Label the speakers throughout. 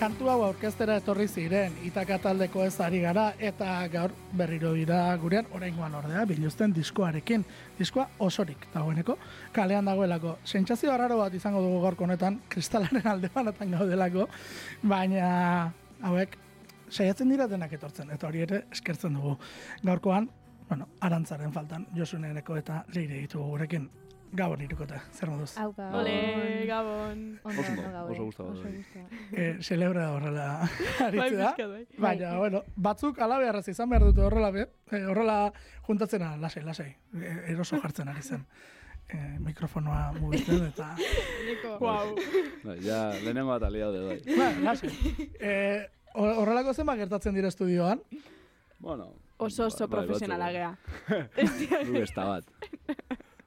Speaker 1: kantu hau aurkeztera etorri ziren, itaka taldeko ez ari gara, eta gaur berriro dira gurean, oraingoan ordea, biluzten diskoarekin. Diskoa osorik dagoeneko, kalean dagoelako. Sentsazio arraro bat izango dugu gaurko honetan, kristalaren alde banatan gaudelako, baina hauek saiatzen dira denak etortzen, eta hori ere eskertzen dugu. Gaurkoan, bueno, arantzaren faltan, josuneneko eta leire ditugu gurekin. Gabon irukote, zer moduz?
Speaker 2: Hau, gabon.
Speaker 3: Ole, gabon.
Speaker 2: Ondo,
Speaker 4: Oso ondo,
Speaker 2: gaude.
Speaker 4: oso gustatu
Speaker 2: Oso
Speaker 4: bai.
Speaker 2: gustatu.
Speaker 1: E, celebra horrela
Speaker 3: Bai,
Speaker 1: aritzea.
Speaker 3: pixkat, bai.
Speaker 1: Baina, bueno, batzuk ala beharraz izan behar dute horrela, eh, horrela juntatzena, lasai, lasai, e, eroso jartzen ari zen. E, mikrofonoa mugitzen eta...
Speaker 3: Guau.
Speaker 4: Bai, ja, lehenengo bat alia de bai.
Speaker 1: Ba, lasai. E, hor- horrelako zenba gertatzen dira estudioan.
Speaker 4: Bueno.
Speaker 3: Oso oso
Speaker 4: bai,
Speaker 3: profesionala
Speaker 4: batzuk,
Speaker 3: gea.
Speaker 4: Du besta bat.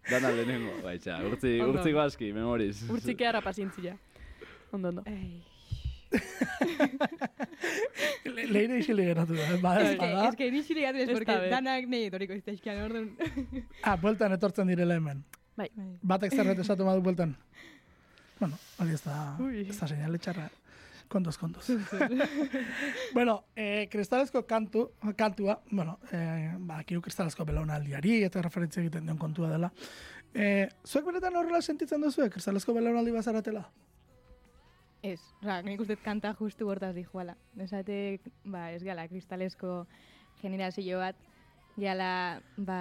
Speaker 4: Dana lehenengo, bai, txa, urtzi,
Speaker 3: Ondo.
Speaker 4: urtzi aski, memoriz.
Speaker 3: Urtzike harra pazientzia. Ondo, ondo.
Speaker 1: Le, leire isile geratu da, ba, ez.
Speaker 5: Es que,
Speaker 1: bada.
Speaker 5: es que ni xile gatu ez,
Speaker 3: Ez
Speaker 5: porque
Speaker 3: be.
Speaker 5: danak nahi etoriko izteizkian, orduan.
Speaker 1: Ah, bueltan etortzen direla hemen.
Speaker 3: Bai.
Speaker 1: Batek zerret esatu badu bueltan. Bueno, hori ez da, ez da señale txarra. Kontuz, kontuz. bueno, eh, kristalezko kantu, kantua, bueno, eh, ba, kristalezko belaunaldiari eta referentzia egiten den kontua dela. Eh, zuek benetan horrela sentitzen duzu, kristalezko belaunaldi bazaratela?
Speaker 5: Ez, oza, nik uste kanta justu bortaz di joala. Esate, ba, ez gala, kristalesko generazio bat, gala, ba,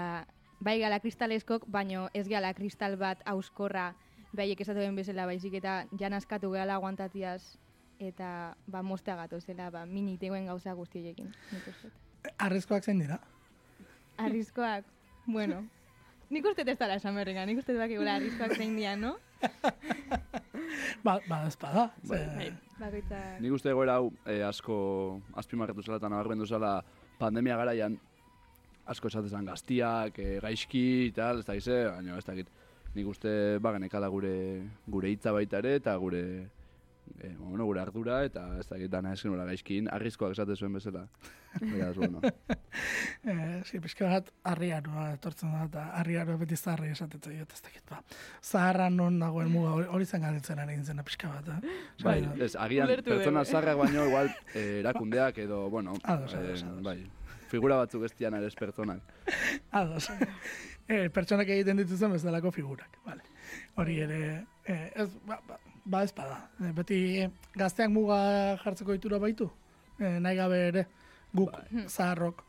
Speaker 5: bai gala kristaleskok, baino ez gala kristal bat auskorra, baiek esatuen bezala, baizik eta jan askatu gehala aguantatiaz, eta ba, mostea gato zela, ba, minitegoen gauza guztiekin. Nik uste. dut.
Speaker 1: Arrizkoak zein dira?
Speaker 5: Arrizkoak, bueno, nik uste ez dara esan berrenga, nik uste bakigula arrizkoak zein dian, no?
Speaker 1: Ba, ba ez bada.
Speaker 4: Bai.
Speaker 1: Ze-
Speaker 5: Bakoitza...
Speaker 4: Nik uste egoera hau eh, asko azpimarratu zela eta nabarmendu zela pandemia garaian asko esatezan gaztiak, eh, gaizki, tal, ez da gize, baina ez dakit. Nik uste bagenekala gure gure hitza baita ere eta gure eh, bueno, gure ardura eta ez dakit dana esken nola gaizkin, arrizkoak esate zuen bezala. Beraz, bueno.
Speaker 1: Eh, pixka bat, arriaroa etortzen da, eta arriaroa beti zaharri esatetzen dut, ez dakit, ba. Zaharra non dagoen muga, hori- zen galdetzen ari nintzen, pixka bat, eh?
Speaker 4: Bai,
Speaker 1: Osea,
Speaker 4: ez, agian pertsona
Speaker 3: dugu.
Speaker 4: zarrak baino igual eh, erakundeak edo, bueno,
Speaker 1: Ados,
Speaker 4: eh,
Speaker 1: ados, ados.
Speaker 4: bai, figura batzuk ez dian ere pertsonak.
Speaker 1: Ados. eh, pertsonak egiten dituzen bezalako figurak, vale. Hori ere, eh, ez, ba, ba, ba ez bada. Eh, beti eh, gazteak muga jartzeko ditura baitu, eh, nahi gabe ere, guk, zaharrok,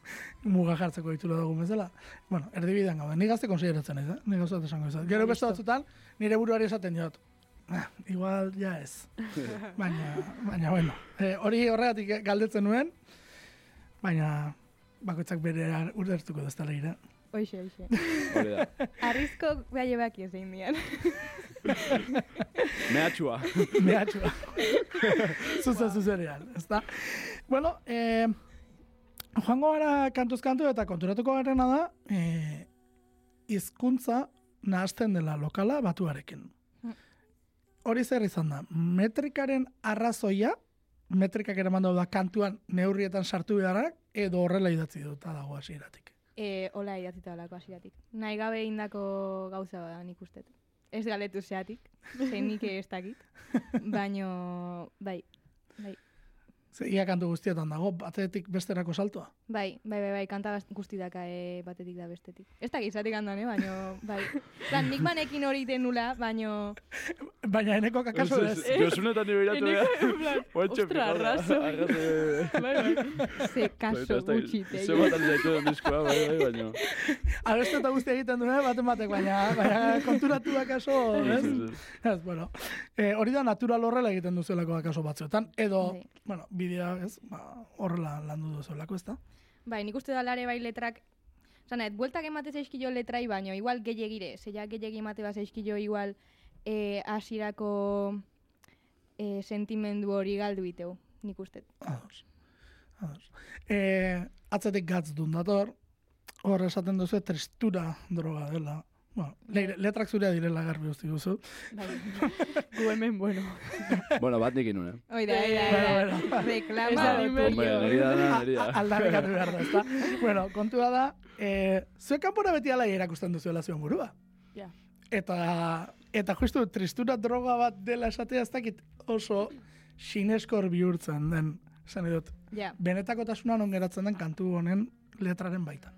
Speaker 1: muga jartzeko ditura dugu bezala. Bueno, erdibidean gaude. Ni gazte konsideratzen ez, eh? Ni gauzat esango ez. Gero beste batzutan, nire buruari esaten diot. Ah, igual ja ez. baina, baina, bueno. Eh, hori horregatik galdetzen nuen, baina bakoitzak bere ulertuko da ez da leire.
Speaker 5: Hoxe, hoxe. Arrizko bai baki zein dian.
Speaker 4: Mehatxua.
Speaker 1: Mehatxua. Zuzen zuzenean, ez da? Bueno, eh, joango gara kantuz kantu eta konturatuko garena da, eh, hizkuntza nahasten dela lokala batuarekin. Hori zer izan da, metrikaren arrazoia, metrikak eraman da kantuan neurrietan sartu beharrak, edo horrela idatzi dut dago hasieratik.
Speaker 5: E, hola idatzita olako hasieratik. Nahi gabe indako gauza da nik uste. Ez galetu zeatik, zein nik ez dakit. Baino, bai, bai.
Speaker 1: Ze, ia kantu guztietan dago, batetik besterako saltoa.
Speaker 5: Bai, bai, bai, bai, kanta gaz- guzti daka e, batetik da bestetik. Ez dakit zatik handan, eh, baino, bai. Plan, nik banekin hori iten nula, baino,
Speaker 1: Baina eneko kakaso ez.
Speaker 4: Josunetan nire
Speaker 3: plan,
Speaker 4: Ointxe
Speaker 3: ostra, arrazo. Bai, bai.
Speaker 5: ze kaso gutxi
Speaker 4: Ze bat zaitu den diskoa, bai, bai, baino.
Speaker 1: Abeste eta guzti egiten duen, baten batek, baina, baina konturatu akaso, ez? Ez, bueno, eh, hori da natural horrela egiten duzuelako akaso batzuetan, edo,
Speaker 5: Bai.
Speaker 1: bueno, bidea, ez, ba, horrela landu duzuelako, ez da?
Speaker 5: Bai, nik uste da lare bai letrak, Zanet, bueltak emate zaizkio letrai baino, igual gehiagire, zeia gehiagi emate bat zaizkio igual eh, asirako eh, sentimendu hori galdu iteu, nik uste.
Speaker 1: Ados. Ados. Eh, atzetik gatz dun dator, hor esaten duzu tristura droga dela. Bueno, leire, letrak zurea direla garbi usti duzu.
Speaker 5: Bai.
Speaker 3: Gu hemen, bueno.
Speaker 4: Bueno, bat nik inun, eh?
Speaker 5: Oida, oida,
Speaker 1: Bueno,
Speaker 5: oida. Reklama.
Speaker 3: Ez da
Speaker 5: dut.
Speaker 3: nimen.
Speaker 4: Hombre, niri da, niri da.
Speaker 1: Aldarrikatu behar da, ezta? bueno, kontua da, eh, zuek kanpora beti ala erakusten duzuela zuen burua.
Speaker 3: Ja.
Speaker 1: Eta, eta justu tristura droga bat dela esatea ez dakit oso sineskor bihurtzen den, esan nahi dut,
Speaker 5: Ja,
Speaker 1: benetakotasuna non geratzen den kantu honen letraren baitan.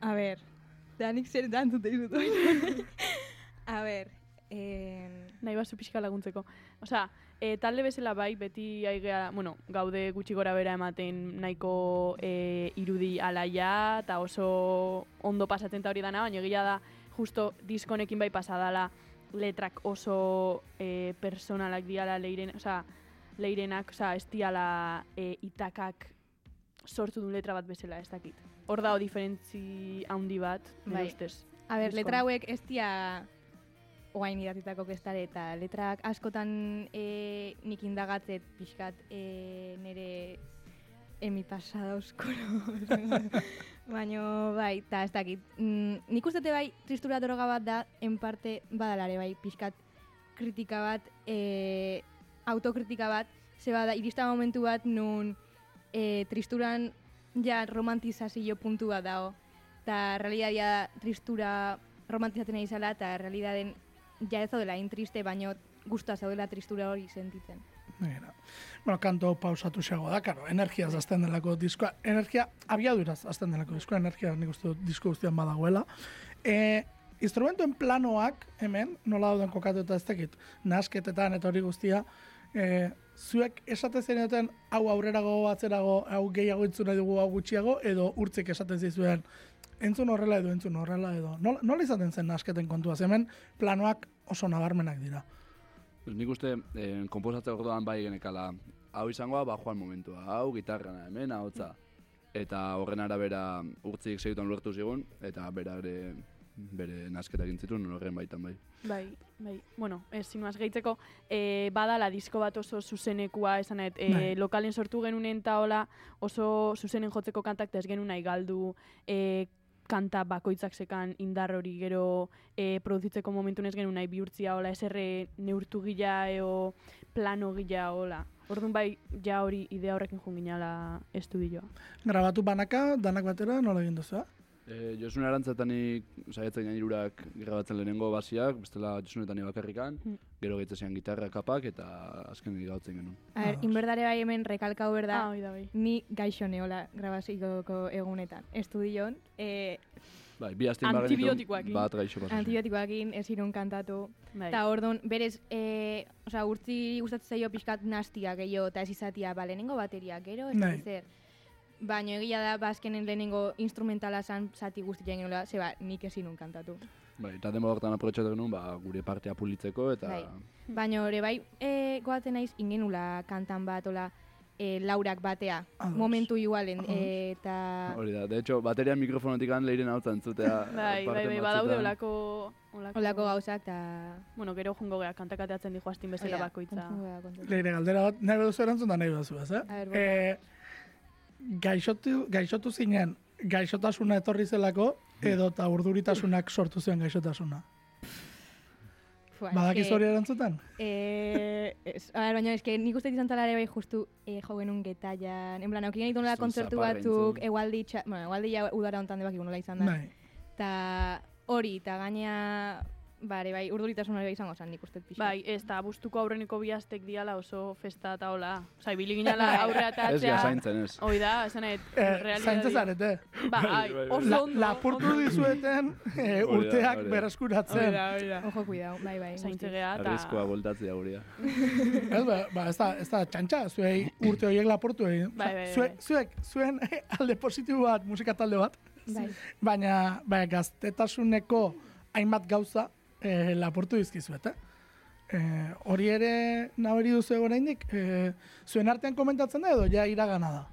Speaker 5: a ber, da nik zer dantzute izut. a ber, eh,
Speaker 3: Nahi bazu pixka laguntzeko. Osea, e, talde bezala bai, beti aigea, bueno, gaude gutxi gora bera ematen nahiko e, irudi alaia, eta oso ondo pasatzen eta hori dana, baina egia da, justo diskonekin bai pasadala, letrak oso e, personalak diala leiren, osea, leirenak, osea, ez diala e, itakak sortu duen letra bat bezala, ez dakit. Hor dago diferentzi handi bat,
Speaker 5: Bai.
Speaker 3: ustez.
Speaker 5: a ber, letra hauek ez dia oain idatitako kestare eta letrak askotan e, nik indagatzet pixkat e, nire emi pasada oskoro. Baina, bai, eta ez dakit. Mm, nik ustete bai, tristura droga bat da, en parte, badalare bai, pixkat kritika bat, e, autokritika bat, ze bada, irista momentu bat nun e, tristuran ja romantizazio puntu bat dago. Eta realidadia da tristura romantizatzen ari zala, eta realidaden ja ez zaudela intriste, baino guztua zaudela tristura hori sentitzen.
Speaker 1: Mira. Bueno, kanto pausatu xago da, karo, energiaz azten delako diskoa, energia abiaduraz azten delako diskoa, energia nik uste disko guztian badagoela. E, instrumentuen planoak, hemen, nola dauden kokatu eta ez dakit, nasketetan eta hori guztia, e, zuek esate zenioten hau aurrerago, atzerago, hau gehiago entzun dugu, hau gutxiago, edo urtzik esaten zizuen, entzun horrela edo entzun horrela edo. Nola, nola izaten zen nasketen kontua, hemen planoak oso nabarmenak dira.
Speaker 4: Pues nik uste, eh, komposatze orduan bai genekala, hau izangoa, ba, joan momentua, hau gitarrana hemen, ahotza. Eta horren arabera urtzik segituan lortu zigun, eta bera ere bere nasketa egin zituen horren baitan bai.
Speaker 3: Bai, bai. Bueno, ez sinuaz gehitzeko, e, badala disko bat oso zuzenekua, esan nahi, e,
Speaker 1: Bai.
Speaker 3: lokalen sortu genunen eta hola oso zuzenen jotzeko kantak ez genuen nahi galdu, e, kanta bakoitzak sekan indar hori gero e, produzitzeko momentu ez genuen nahi bihurtzia hola eserre neurtu gila eo plano gila hola. Orduan bai, ja hori idea horrekin joan ginala estudioa.
Speaker 1: Grabatu banaka, danak batera, nola egin duzu, eh?
Speaker 4: E, Josun arantzatanik saiatzen ginen hirurak grabatzen lehenengo basiak, bestela Josunetan bakarrikan,
Speaker 3: Mm.
Speaker 4: gero gehitzen gitarra kapak eta azken gautzen genuen.
Speaker 5: A ber,
Speaker 1: Ados.
Speaker 5: inberdare bai hemen rekalkau berda,
Speaker 3: Ah, hori da bai.
Speaker 5: ni gaixo neola grabaziko egunetan. Estudion, e,
Speaker 4: Bai, bi
Speaker 3: Antibiotikoekin.
Speaker 4: bat gaixo pasatu.
Speaker 5: antibiotikoakin ez irun kantatu.
Speaker 3: bai.
Speaker 5: Eta orduan, berez, e, osea, urtzi gustatzen zaio pixkat nastia gehiago, eta ez izatia, ba, lehenengo bateria, gero, ez
Speaker 1: Bai.
Speaker 5: zer. Baina egia da, bazkenen lehenengo instrumentala zan zati guztia genola, zeba, nik ez irun kantatu.
Speaker 4: Bai, eta denbora hortan aprobetxatu genuen, ba, gure partea pulitzeko eta...
Speaker 5: Bai. Baina ore bai, e, goatzen naiz ingenula kantan bat, ola, e, laurak batea,
Speaker 1: Ados.
Speaker 5: momentu igualen, e, eta...
Speaker 4: Hori da, de hecho, bateria mikrofonotik an lehiren hau entzutea.
Speaker 3: Bai, bai, bai, badaude olako... Olako,
Speaker 5: Olako gauzak, eta...
Speaker 3: Bueno, gero jungo geha, kantakateatzen dijo astin bezala
Speaker 5: Hori
Speaker 3: bakoitza.
Speaker 1: Leire galdera bat, nahi duzu erantzun da nahi duzu, ez, eh?
Speaker 5: A ber,
Speaker 1: gaixotu, gaixotu zinen, gaixotasuna etorri zelako, edo eta urduritasunak sortu zuen gaixotasuna.
Speaker 5: Fua, eske-
Speaker 1: hori erantzuten?
Speaker 5: Eh, a ber, baina eske nik uste izan talare bai justu eh, jo genuen getaian. En plan, aukin egiten nola kontzertu batzuk, egualdi, txa, bueno, egualdi ja udara hontan debak nola izan da.
Speaker 1: Bai.
Speaker 5: Eta hori, eta gaina, bare, bai, urduritasun hori izango zen nik uste pixka.
Speaker 3: Bai, ez da, bustuko aurreneko bihaztek diala oso festa eta hola. Osa, ibili ginala aurrea eta
Speaker 4: Ez gara zaintzen ez.
Speaker 3: Hoi da, esan nahi,
Speaker 1: Eh, zaintza zarete.
Speaker 3: Ba,
Speaker 4: Bai,
Speaker 3: ai,
Speaker 4: bai, bai.
Speaker 3: oso
Speaker 1: La,
Speaker 3: ondo.
Speaker 1: lapurtu dizueten eh,
Speaker 4: Hori da,
Speaker 1: urteak
Speaker 4: hori da.
Speaker 1: bereskuratzen.
Speaker 3: Hoi da, hoi da.
Speaker 5: Ojo, cuidao, bai, bai.
Speaker 3: Zaintze
Speaker 5: guztiz.
Speaker 3: geha eta...
Speaker 4: Arriskoa voltatzea gurea.
Speaker 1: Ez, ba, ba, ez da, ez da txantxa, zuei urte horiek lapurtu egin.
Speaker 3: Bai, bai, bai.
Speaker 1: zuek, zuen alde positibo bat, musika talde bat,
Speaker 5: Bai.
Speaker 1: baina, baina gaztetasuneko hainbat gauza eh, lapurtu dizkizuet, eh? Eh, hori ere naberi duzu oraindik eh, zuen artean komentatzen da edo ja iragana da?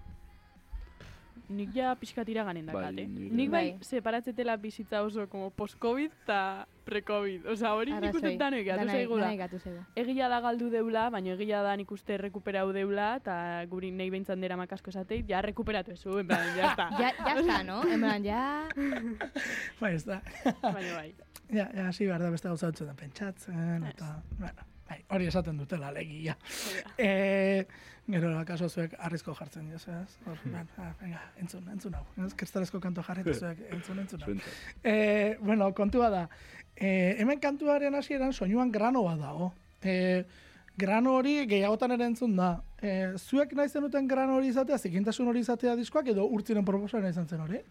Speaker 3: Nik ja pixkat iraganen
Speaker 4: Bai,
Speaker 3: dakate.
Speaker 4: nik-
Speaker 3: Nik bai,
Speaker 5: Bai.
Speaker 3: separatzetela bizitza oso como post-covid eta pre-covid. Osa, hori nik uste danoi gatu
Speaker 5: Danai-
Speaker 3: zaigula.
Speaker 5: danai gatu zaigu.
Speaker 3: Egia da galdu deula, baina egia da nik uste rekuperau deula, eta guri nahi behintzan dera makasko esateit, ja rekuperatu ezu, en plan, ya está.
Speaker 5: Ja, ja está, no? En plan, ja...
Speaker 1: Bai, ez da.
Speaker 3: baina bai.
Speaker 1: Ja, ja, hasi behar da beste gauza batzuetan pentsatzen, eta, bueno, bai, hori esaten dutela legia. E, gero, akaso zuek arrizko jartzen dioz, ez? Hor, ben, ah, venga, entzun, entzun hau. Ez, kristalezko kantu jarri zuek entzun, entzun hau. E, bueno, kontua da, e, hemen kantuaren hasieran soinuan grano bat dago. E, grano hori gehiagotan ere entzun da. E, zuek nahi zenuten grano hori izatea, zikintasun hori izatea diskoak, edo urtziren proposaren izan zen hori?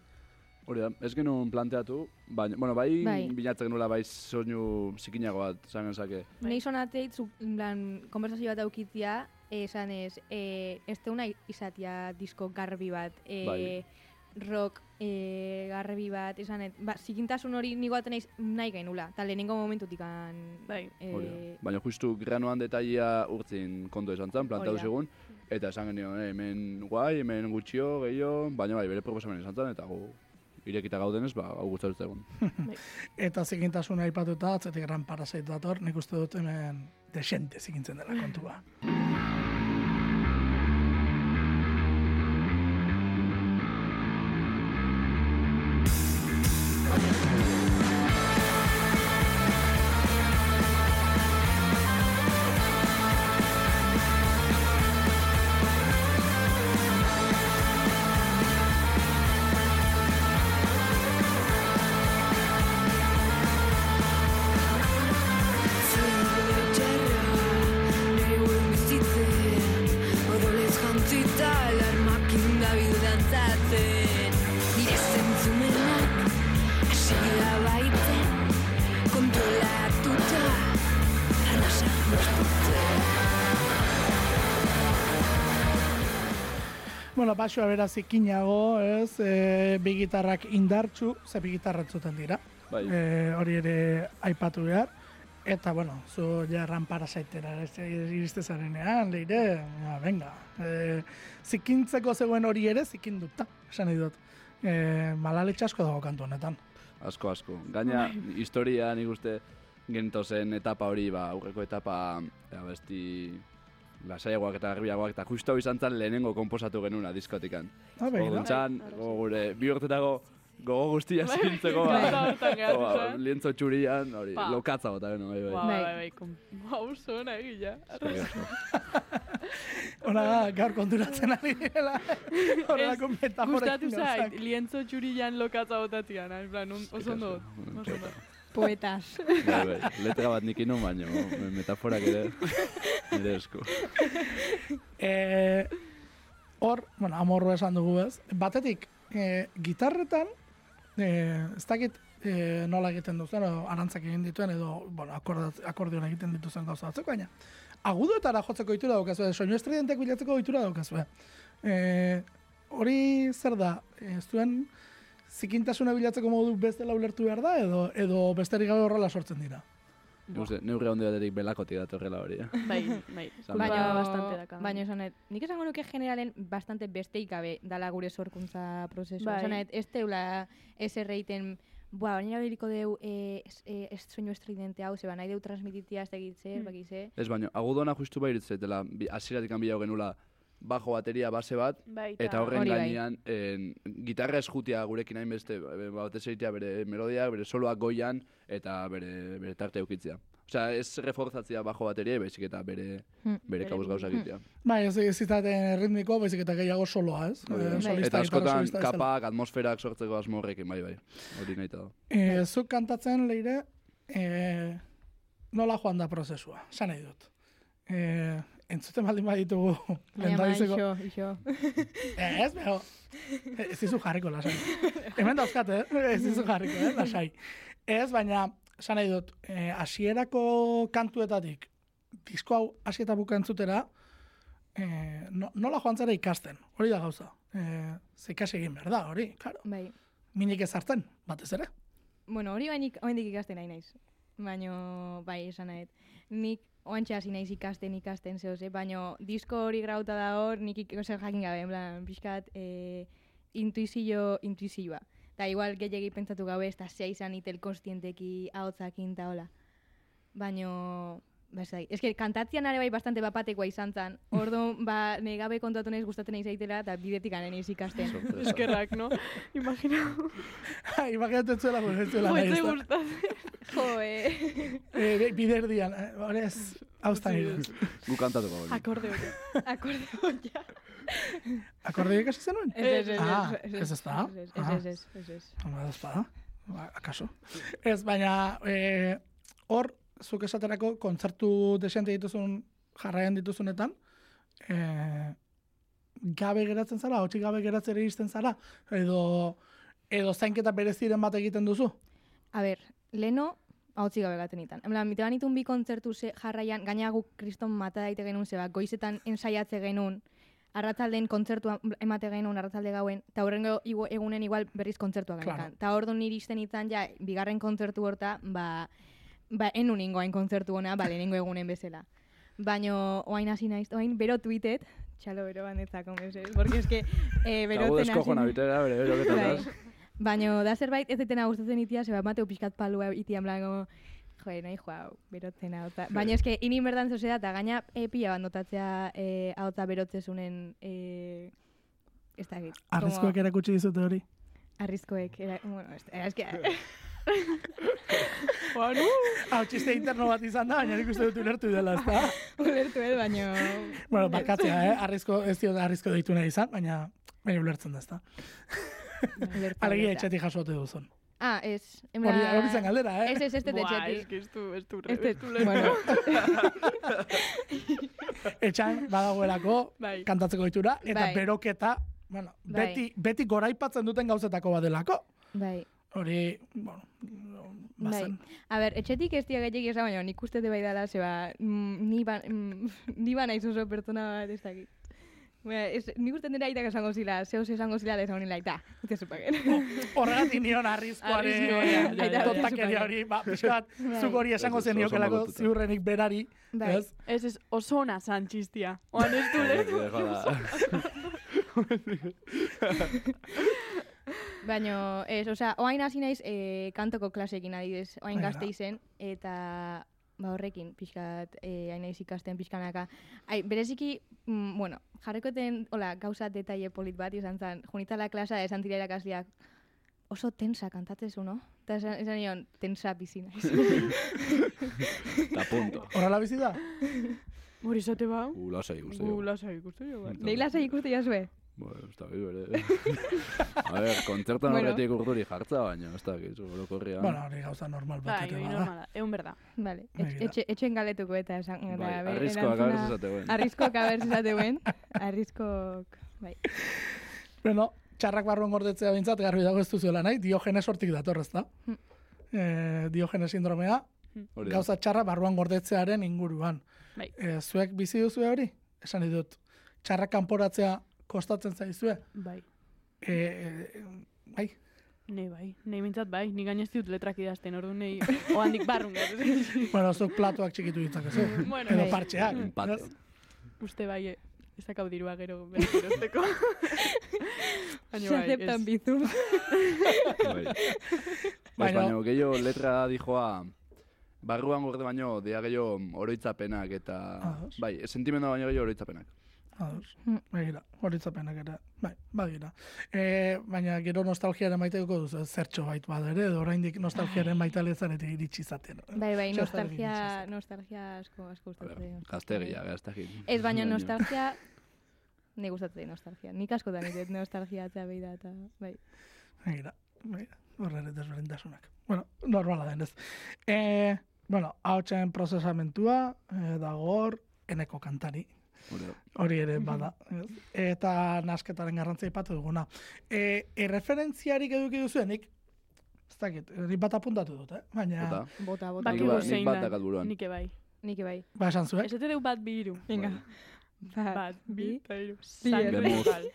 Speaker 4: Hori da, ez genuen planteatu, baina, bueno, bai,
Speaker 5: Bai.
Speaker 4: bilatzen genula bai soinu zikinago bat, esan genezake.
Speaker 3: Bai.
Speaker 5: Nei en plan, konversazio bat aukitzia, esan ez, e, ez teuna izatia disko garbi bat, e,
Speaker 4: Bai.
Speaker 5: rock e, garbi bat, esan ez, ba, zikintasun hori nigo naiz nahi gainula, eta lehenengo momentutik an,
Speaker 3: Bai.
Speaker 5: E,
Speaker 4: Baina justu granoan detailea urtzin kontu esan zen, plantatu zigun, eta esan genio, eh, hemen guai, hemen gutxio, gehiago, baina bai, bere proposamen esan zen, eta gu irekita gaudenez, ba, hau gustatzen egun.
Speaker 1: Eta zikintasuna aipatuta, atzetik gran parasait dator, nik uste dut hemen desente zikintzen dela kontua. Bueno, basoa beraz ikinago, ez, e, bi gitarrak indartxu, ze bi gitarra entzuten dira.
Speaker 4: Bai,
Speaker 1: E, hori ere aipatu behar. Eta, bueno, zu ja rampara zaitera iriste zarenean, leire, ja, venga. E, zikintzeko zegoen hori ere, zikinduta, esan nahi dut. E, malaletxe asko dago kantu honetan.
Speaker 4: asko, asko. Gaina, historia nik uste gentozen etapa hori, ba, aurreko etapa, ja, besti, lasaiagoak eta garbiagoak, eta justu hau izan zen lehenengo komposatu genuna diskotikan.
Speaker 1: Ah, begira.
Speaker 4: Gontzan,
Speaker 3: Bai,
Speaker 4: gogo gure, bi urtetago gogo guztia zikintzeko,
Speaker 3: Gauza
Speaker 4: ba,
Speaker 3: hortan geratu
Speaker 4: ba,
Speaker 3: zen.
Speaker 4: lientzo txurian, hori,
Speaker 3: Pa.
Speaker 4: lokatza bota genuen, bai,
Speaker 3: Ba,
Speaker 4: bai.
Speaker 3: bai, bai, zona egila.
Speaker 4: Eskerrik asko.
Speaker 1: Hona da, gaur konturatzen ari direla. Horrelako metaforekin
Speaker 3: Gustatu zait, lientzo txurian lokatza botatzean, en plan, un- oso ondo. Oso ondo.
Speaker 5: Poetas.
Speaker 4: Bai, bai, letra bat nik inun baino, metaforak ere, nire esku.
Speaker 1: E, hor, bueno, amorru esan dugu ez. Batetik, e, gitarretan, e, ez dakit e, nola egiten duzen, edo arantzak egin dituen, edo, bueno, akordioan egiten dituzen gauza batzuk, baina agudoetara jotzeko ohitura daukazu, soinu estridentek bilatzeko ohitura daukazu. E, hori zer da, e, zuen zikintasuna bilatzeko modu bestela ulertu behar da, edo, edo besterik gabe horrela sortzen dira.
Speaker 4: Uste, neurri handi batetik belakotik datorrela hori, eh?
Speaker 3: Bai, bai.
Speaker 5: Baina,
Speaker 3: bastante daka.
Speaker 5: baina esan nahi, nik esango nuke generalen bastante besteik gabe dala gure sorkuntza prozesua.
Speaker 3: Bai.
Speaker 5: Esan nahi, ez teula ez erreiten, Boa, baina erabiliko deu eh, ez, eh, ez soinu estridente hau, zeba nahi deu transmititia ez egitze,
Speaker 3: Mm.
Speaker 5: bakize.
Speaker 4: Ez baino, agudona justu bai iritzetela, bi- hasieratik hanbilau genula bajo bateria base bat,
Speaker 3: Bai,
Speaker 4: eta horren
Speaker 5: bai.
Speaker 4: gainean en, gitarra eskutia gurekin hainbeste, e, batez egitea bere melodiak, bere soloak goian, eta bere, bere tarte eukitzea. Osea, ez reforzatzea bajo bateria, baizik eta bere,
Speaker 5: Hmm.
Speaker 4: bere kabuz gauzak
Speaker 5: Hmm.
Speaker 4: egitea.
Speaker 1: Bai, ez ez izaten ritmiko, baizik eta gehiago soloa, ez? Eh,
Speaker 5: Bai.
Speaker 1: solista,
Speaker 4: Eta askotan kapak, atmosferak sortzeko asmo horrekin, bai, bai. Hori nahi da.
Speaker 1: E, zuk kantatzen leire, e, nola joan da prozesua, nahi dut. E, entzuten baldin baditugu,
Speaker 5: Baina ma,
Speaker 1: lehendabiziko.
Speaker 5: ixo, ixo.
Speaker 1: Ez, beho, ez dizu jarriko, lasai. Hemen dauzkat, eh? Ez dizu jarriko, eh? Lasai. Ez, baina, esan nahi dut, e, hasierako kantuetatik, disko hau hasi eta buka entzutera, e, no, nola joan zara ikasten, hori da gauza. E, ze ikasi egin behar da, hori, claro.
Speaker 5: Bai.
Speaker 1: Minik ez hartzen, batez ere.
Speaker 5: Bueno, hori bainik oendik ikasten nahi naiz. Baina, bai, esan nahi. Nik oantxe hasi naiz ikasten, ikasten zehose, eh? baina disko hori grauta da hor, nik ik- zer jakin gabe, en plan, pixkat, eh, intuizio, intuizioa. Da igual gehiagi pentsatu gabe, ez da zea izan itel konstienteki ahotzakin eta hola. Baina, ba, ez que kantatzean are bai bastante bapatekoa izan zen. Ordo, ba, nahi gabe kontatu naiz gustatzen nahi zaitela, eta bidetik anen ikasten.
Speaker 4: Sorpresa.
Speaker 3: Eskerrak, no? Imagina.
Speaker 1: Imaginatzen zuela, pues, ez zuela nahi,
Speaker 3: Joetze
Speaker 1: ez da.
Speaker 3: gustatzen.
Speaker 5: jo, eh.
Speaker 1: Eh, bider dian, eh, hori ez, haustan
Speaker 3: Sí,
Speaker 1: iduz.
Speaker 4: Gu kantatuko hori.
Speaker 3: Akordeoia.
Speaker 5: Akordeo, ja.
Speaker 1: Akordeo ikasi zenuen?
Speaker 5: Ez, ez, ez,
Speaker 1: Ah,
Speaker 5: ez,
Speaker 1: ez ez da?
Speaker 5: Ez, ez,
Speaker 1: Ah.
Speaker 5: ez, ez, ez, ez.
Speaker 1: Da ba, akaso. Ez, baina, eh, hor, zuk esaterako kontzertu desente dituzun jarraian dituzunetan, e, gabe geratzen zara, hotxik gabe geratzera iristen zara, edo, edo zainketa bereziren bat egiten duzu?
Speaker 5: A ber, leno, hautzi gabe gaten itan. Emla, mite banitun bi kontzertu ze jarraian, gaina guk kriston mata daite genuen zeba, goizetan ensaiatze genuen, arratzalden kontzertua emate genuen arratzalde gauen, eta horrengo egunen igual berriz kontzertua
Speaker 1: Claro.
Speaker 5: genekan. Ta orduan iristen izan ja, bigarren kontzertu horta, ba, ba enun ingoain kontzertu ona, ba, lehenengo egunen bezala. Baino, oain hasi naiz, oain bero tweetet, txalo bero bandetzako, meses, porque es que, eh,
Speaker 4: Kagu
Speaker 5: berotzen
Speaker 4: deskojona
Speaker 5: hasi-
Speaker 4: bitera, bere, beroketa
Speaker 5: Bai.
Speaker 4: zaz.
Speaker 5: Baina da zerbait ez detena gustatzen itia, zeba mateu pixkat palua itia, como, joe, nahi joa, hau, berotzen hau. Baina eske, ini berdan zozera, eta gaina e, pila bat notatzea e, hau eta berotzezunen, e, ez da git.
Speaker 1: Arrizkoek erakutsi dizute hori.
Speaker 5: Arrizkoek, era, bueno, ez, que,
Speaker 3: Bueno,
Speaker 1: Hau, txiste interno bat izan da, baina nik uste dut ulertu dela, ez da?
Speaker 5: ulertu ez, baina...
Speaker 1: bueno, barkatzea, eh? Arrizko, ez dio arrizko deitu nahi izan, baina, baina ulertzen da, ez da? Alegia etxetik jasote duzun.
Speaker 5: Ah, ez.
Speaker 1: Hori, hori zen galdera, eh?
Speaker 5: Ez, ez, ez, ez,
Speaker 3: buah, es que ez du, ez du,
Speaker 5: Ez,
Speaker 3: ez
Speaker 5: ez,
Speaker 3: du
Speaker 5: bueno,
Speaker 1: Etxan badagoelako
Speaker 3: Bai.
Speaker 1: kantatzeko ditura, eta
Speaker 5: Bai.
Speaker 1: beroketa, bueno,
Speaker 5: Bai.
Speaker 1: beti, beti goraipatzen duten gauzetako badelako.
Speaker 5: bai.
Speaker 1: Hori, bueno,
Speaker 5: Bai.
Speaker 1: bazen.
Speaker 5: A ber, etxetik ez dia gehiagia esan, baina nik uste de bai dala, zeba, mm, ni ba, mm, ni ba naiz oso pertsona bat ez dakit. Baina, ez, nik uste dira aitak esango zila, zehoz esango zila, da esango nila, eta, ez zupagen.
Speaker 1: Horregatik nion arrizkoaren
Speaker 3: Arrizkoa, ja, ja,
Speaker 5: ja, ja.
Speaker 1: tontakeria hori, ba, pixkat, zuk hori esango
Speaker 4: Ez, ez,
Speaker 1: zeniokelako
Speaker 4: malgututa.
Speaker 1: ziurrenik berari,
Speaker 5: Bai.
Speaker 1: ez?
Speaker 3: Ez, ez, oso ona zan txistia. Oan ez du lezu.
Speaker 5: Baina, ez, osea, oain hasi naiz e, kantoko klasekin adidez, oain
Speaker 1: Baina.
Speaker 5: gazte izen, eta ba horrekin, pixkat, e, hain naiz ikasten pixkanaka. Ai, bereziki, mm, bueno, jarrekoten, hola, gauza detaile polit bat izan zen, junitala klasa esan tira irakasleak, oso tensa kantatzezu, no? Eta esan, esan nion, tensa bizi naiz.
Speaker 4: Ta punto.
Speaker 1: Horrela bizi da?
Speaker 3: Hori zate bau.
Speaker 4: Uh, lasai, uste.
Speaker 3: Gu lasai ikusten jo bat.
Speaker 5: Nei lasai ikuste jazue.
Speaker 4: Bueno, ez da bere. A ver, kontzertan
Speaker 5: Bueno.
Speaker 4: horretik urduri jartza, baina ez da, gizu, orokorrian.
Speaker 1: Bueno, hori gauza normal bat
Speaker 3: Bai, hori normala, egun berda.
Speaker 5: Vale,
Speaker 1: Bai,
Speaker 5: etxe, etxe, etxen galetuko eta esan. eta
Speaker 4: Bai,
Speaker 5: be-
Speaker 4: arrizkoak
Speaker 5: erantzuna-
Speaker 4: abertz esateuen.
Speaker 5: Arriskoak abertz esateuen. Arriskok, bai.
Speaker 1: Bueno, txarrak barruan gordetzea bintzat, garbi dago ez duzuela nahi, diogenes hortik dator, ez da?
Speaker 5: Hmm.
Speaker 1: E, diogenes sindromea,
Speaker 4: da.
Speaker 1: gauza txarra barruan gordetzearen inguruan.
Speaker 3: Bai.
Speaker 1: E, zuek bizi duzue hori? Esan dut, txarrak kanporatzea kostatzen zaizue?
Speaker 3: Bai.
Speaker 1: E, e, bai,
Speaker 3: Nei bai, nei mintzat bai, ni gainez diut letrak idazten, ordu nei oandik barrun gatu.
Speaker 1: bueno, zuk platoak txikitu ditzakezu.
Speaker 3: bueno,
Speaker 1: Edo
Speaker 5: Bai.
Speaker 1: partxeak. Ez?
Speaker 3: uste bai, eh, ez dakau dirua gero berrosteko. Baina bai,
Speaker 5: aceptan
Speaker 3: ez.
Speaker 5: bizum.
Speaker 4: Bai. Ez,
Speaker 1: Baina-
Speaker 4: gehiago letra dijoa, barruan gorde baino, dia gehiago oroitzapenak eta... Bai, sentimendua baino gehiago oroitzapenak.
Speaker 1: Ados,
Speaker 5: Hmm.
Speaker 1: begira, horitzapenak ere, bai, badira. E, baina gero nostalgiaren maiteko duzu, zertxo bait bada ere, edo oraindik nostalgiaren maitalezaretik iritsi izaten.
Speaker 5: Bai, bai, nostalgia, nostalgia asko, asko gustatzen.
Speaker 4: Gaztegia, gaztegia.
Speaker 5: Ez, baina nostalgia, ni gustatzen nostalgia. Nik askotan ez nostalgia atzea behi da, eta, bai.
Speaker 1: Begira, begira, horre ere desberdintasunak. Bueno, normala denez. E, bueno, hautsen prozesamentua, e, dago hor, eneko kantari,
Speaker 4: Hori
Speaker 1: ere bada. Eta nasketaren garrantzia ipatu duguna. E, erreferentziarik eduki duzuenik, ez dakit, nik bat apuntatu dut, eh? baina,
Speaker 4: Bota.
Speaker 5: Bota, bota.
Speaker 3: Bakigu
Speaker 4: ba- nik
Speaker 3: zein
Speaker 4: bat
Speaker 3: da,
Speaker 4: dakat buruan.
Speaker 3: Nike bai.
Speaker 5: Nik bai.
Speaker 1: ba esan zuek,
Speaker 3: Ez dut bat bi hiru.
Speaker 5: Venga.
Speaker 3: Bat,
Speaker 5: Bat,
Speaker 3: bi, eta hiru.
Speaker 5: Bi,
Speaker 3: Sangre.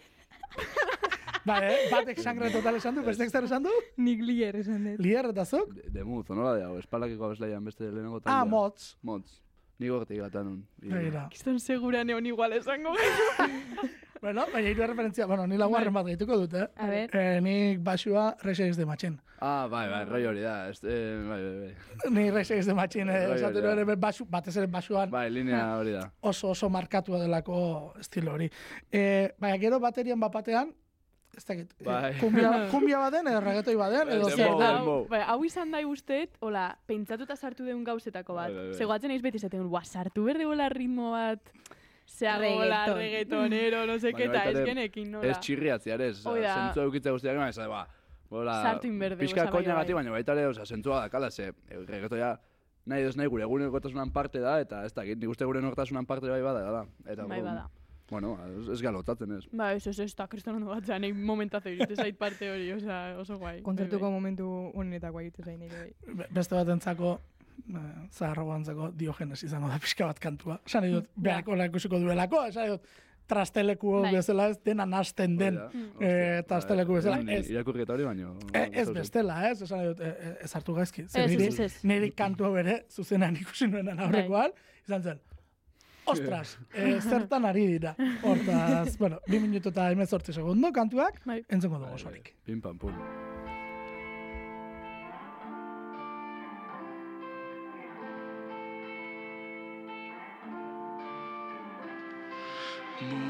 Speaker 1: Bale, batek sangre total esan du, bestek zer esan du?
Speaker 5: Nik lier esan dut.
Speaker 1: Lier eta zuk?
Speaker 4: De, de muz, nola de hau, espalakiko abeslaian beste lehenengo
Speaker 1: Ah,
Speaker 4: taldea.
Speaker 1: motz.
Speaker 4: Motz. Ni gortik gata nun.
Speaker 3: Kiston segura neon igual esango.
Speaker 1: Bueno, baina hiru referentzia, bueno, ni laugarren bat gehituko dut, eh?
Speaker 5: A ver.
Speaker 1: Eh, nik basua Rexeix de Matxin.
Speaker 4: Ah, bai, bai, roi hori da. Ez, eh, bai, bai, bai.
Speaker 1: Ni Rexeix de Matxin, eh,
Speaker 4: Bai,
Speaker 1: esatu
Speaker 4: hori
Speaker 1: basu, batez ere basuan
Speaker 4: Bai, linea hori da.
Speaker 1: oso oso markatua delako estilo hori. Eh, baina gero baterian bapatean, ez dakit, eh,
Speaker 4: Bai.
Speaker 1: kumbia, kumbia baden, edo reggaetoi baden, edo zer da.
Speaker 3: Hau, bai, hau izan da usteet, hola, pentsatuta sartu deun gauzetako bat.
Speaker 4: Bai, bai, bai.
Speaker 3: Zegoatzen eiz beti esaten, gua, sartu berde hola ritmo bat, hola
Speaker 5: Reggaeton.
Speaker 3: reggaetonero, no qué, eta ez genekin, nola.
Speaker 4: Ez txirriatzea ez,
Speaker 3: da.
Speaker 4: zentzua eukitza guztiak, ez, ba, bola,
Speaker 3: Sartu inberde,
Speaker 4: pixka koina gati,
Speaker 3: bai.
Speaker 4: baina baita ere, oza, zentzua dakala, ze, eh, reggaetoia nahi ez nahi gure egunerokotasunan parte da, eta ez dakit, nik uste gure egunerokotasunan parte bai bada, da. Eta,
Speaker 3: Bai bada.
Speaker 4: Bueno, ez, ez galotatzen ez.
Speaker 3: Ba, ez, ez, ez, eta kriston ondo bat, nahi momentazio irutu zait parte hori, osea, oso guai.
Speaker 5: Kontzertuko
Speaker 3: Bai, bai.
Speaker 5: momentu honetakoa egite zain bai.
Speaker 1: Be- Beste batentzako eh, zaharrago antzako diogenes izango da pixka bat kantua. Esan nahi dut, beharko hola ikusiko duelako, esan nahi dut, trasteleku
Speaker 3: Bai.
Speaker 1: bezala ez dena nasten den.
Speaker 4: Da.
Speaker 1: eh, trasteleku bezala,
Speaker 4: Ni-
Speaker 1: ez.
Speaker 4: Irakurketa hori baino.
Speaker 1: E, ez bestela, ez? Esan dut, e, e, ez hartu gaizki.
Speaker 3: Ez, ez, ez,
Speaker 1: niri kantu hau ere, zuzenean ikusi nuenan aurrekoan, izan zen, ostras, e, zertan ari dira. Hortaz, bueno, bi minutu eta emezortzi segundo kantuak,
Speaker 3: Bai.
Speaker 1: entzungo dugu osorik.
Speaker 4: Pim pam pum.
Speaker 6: Murgilunaz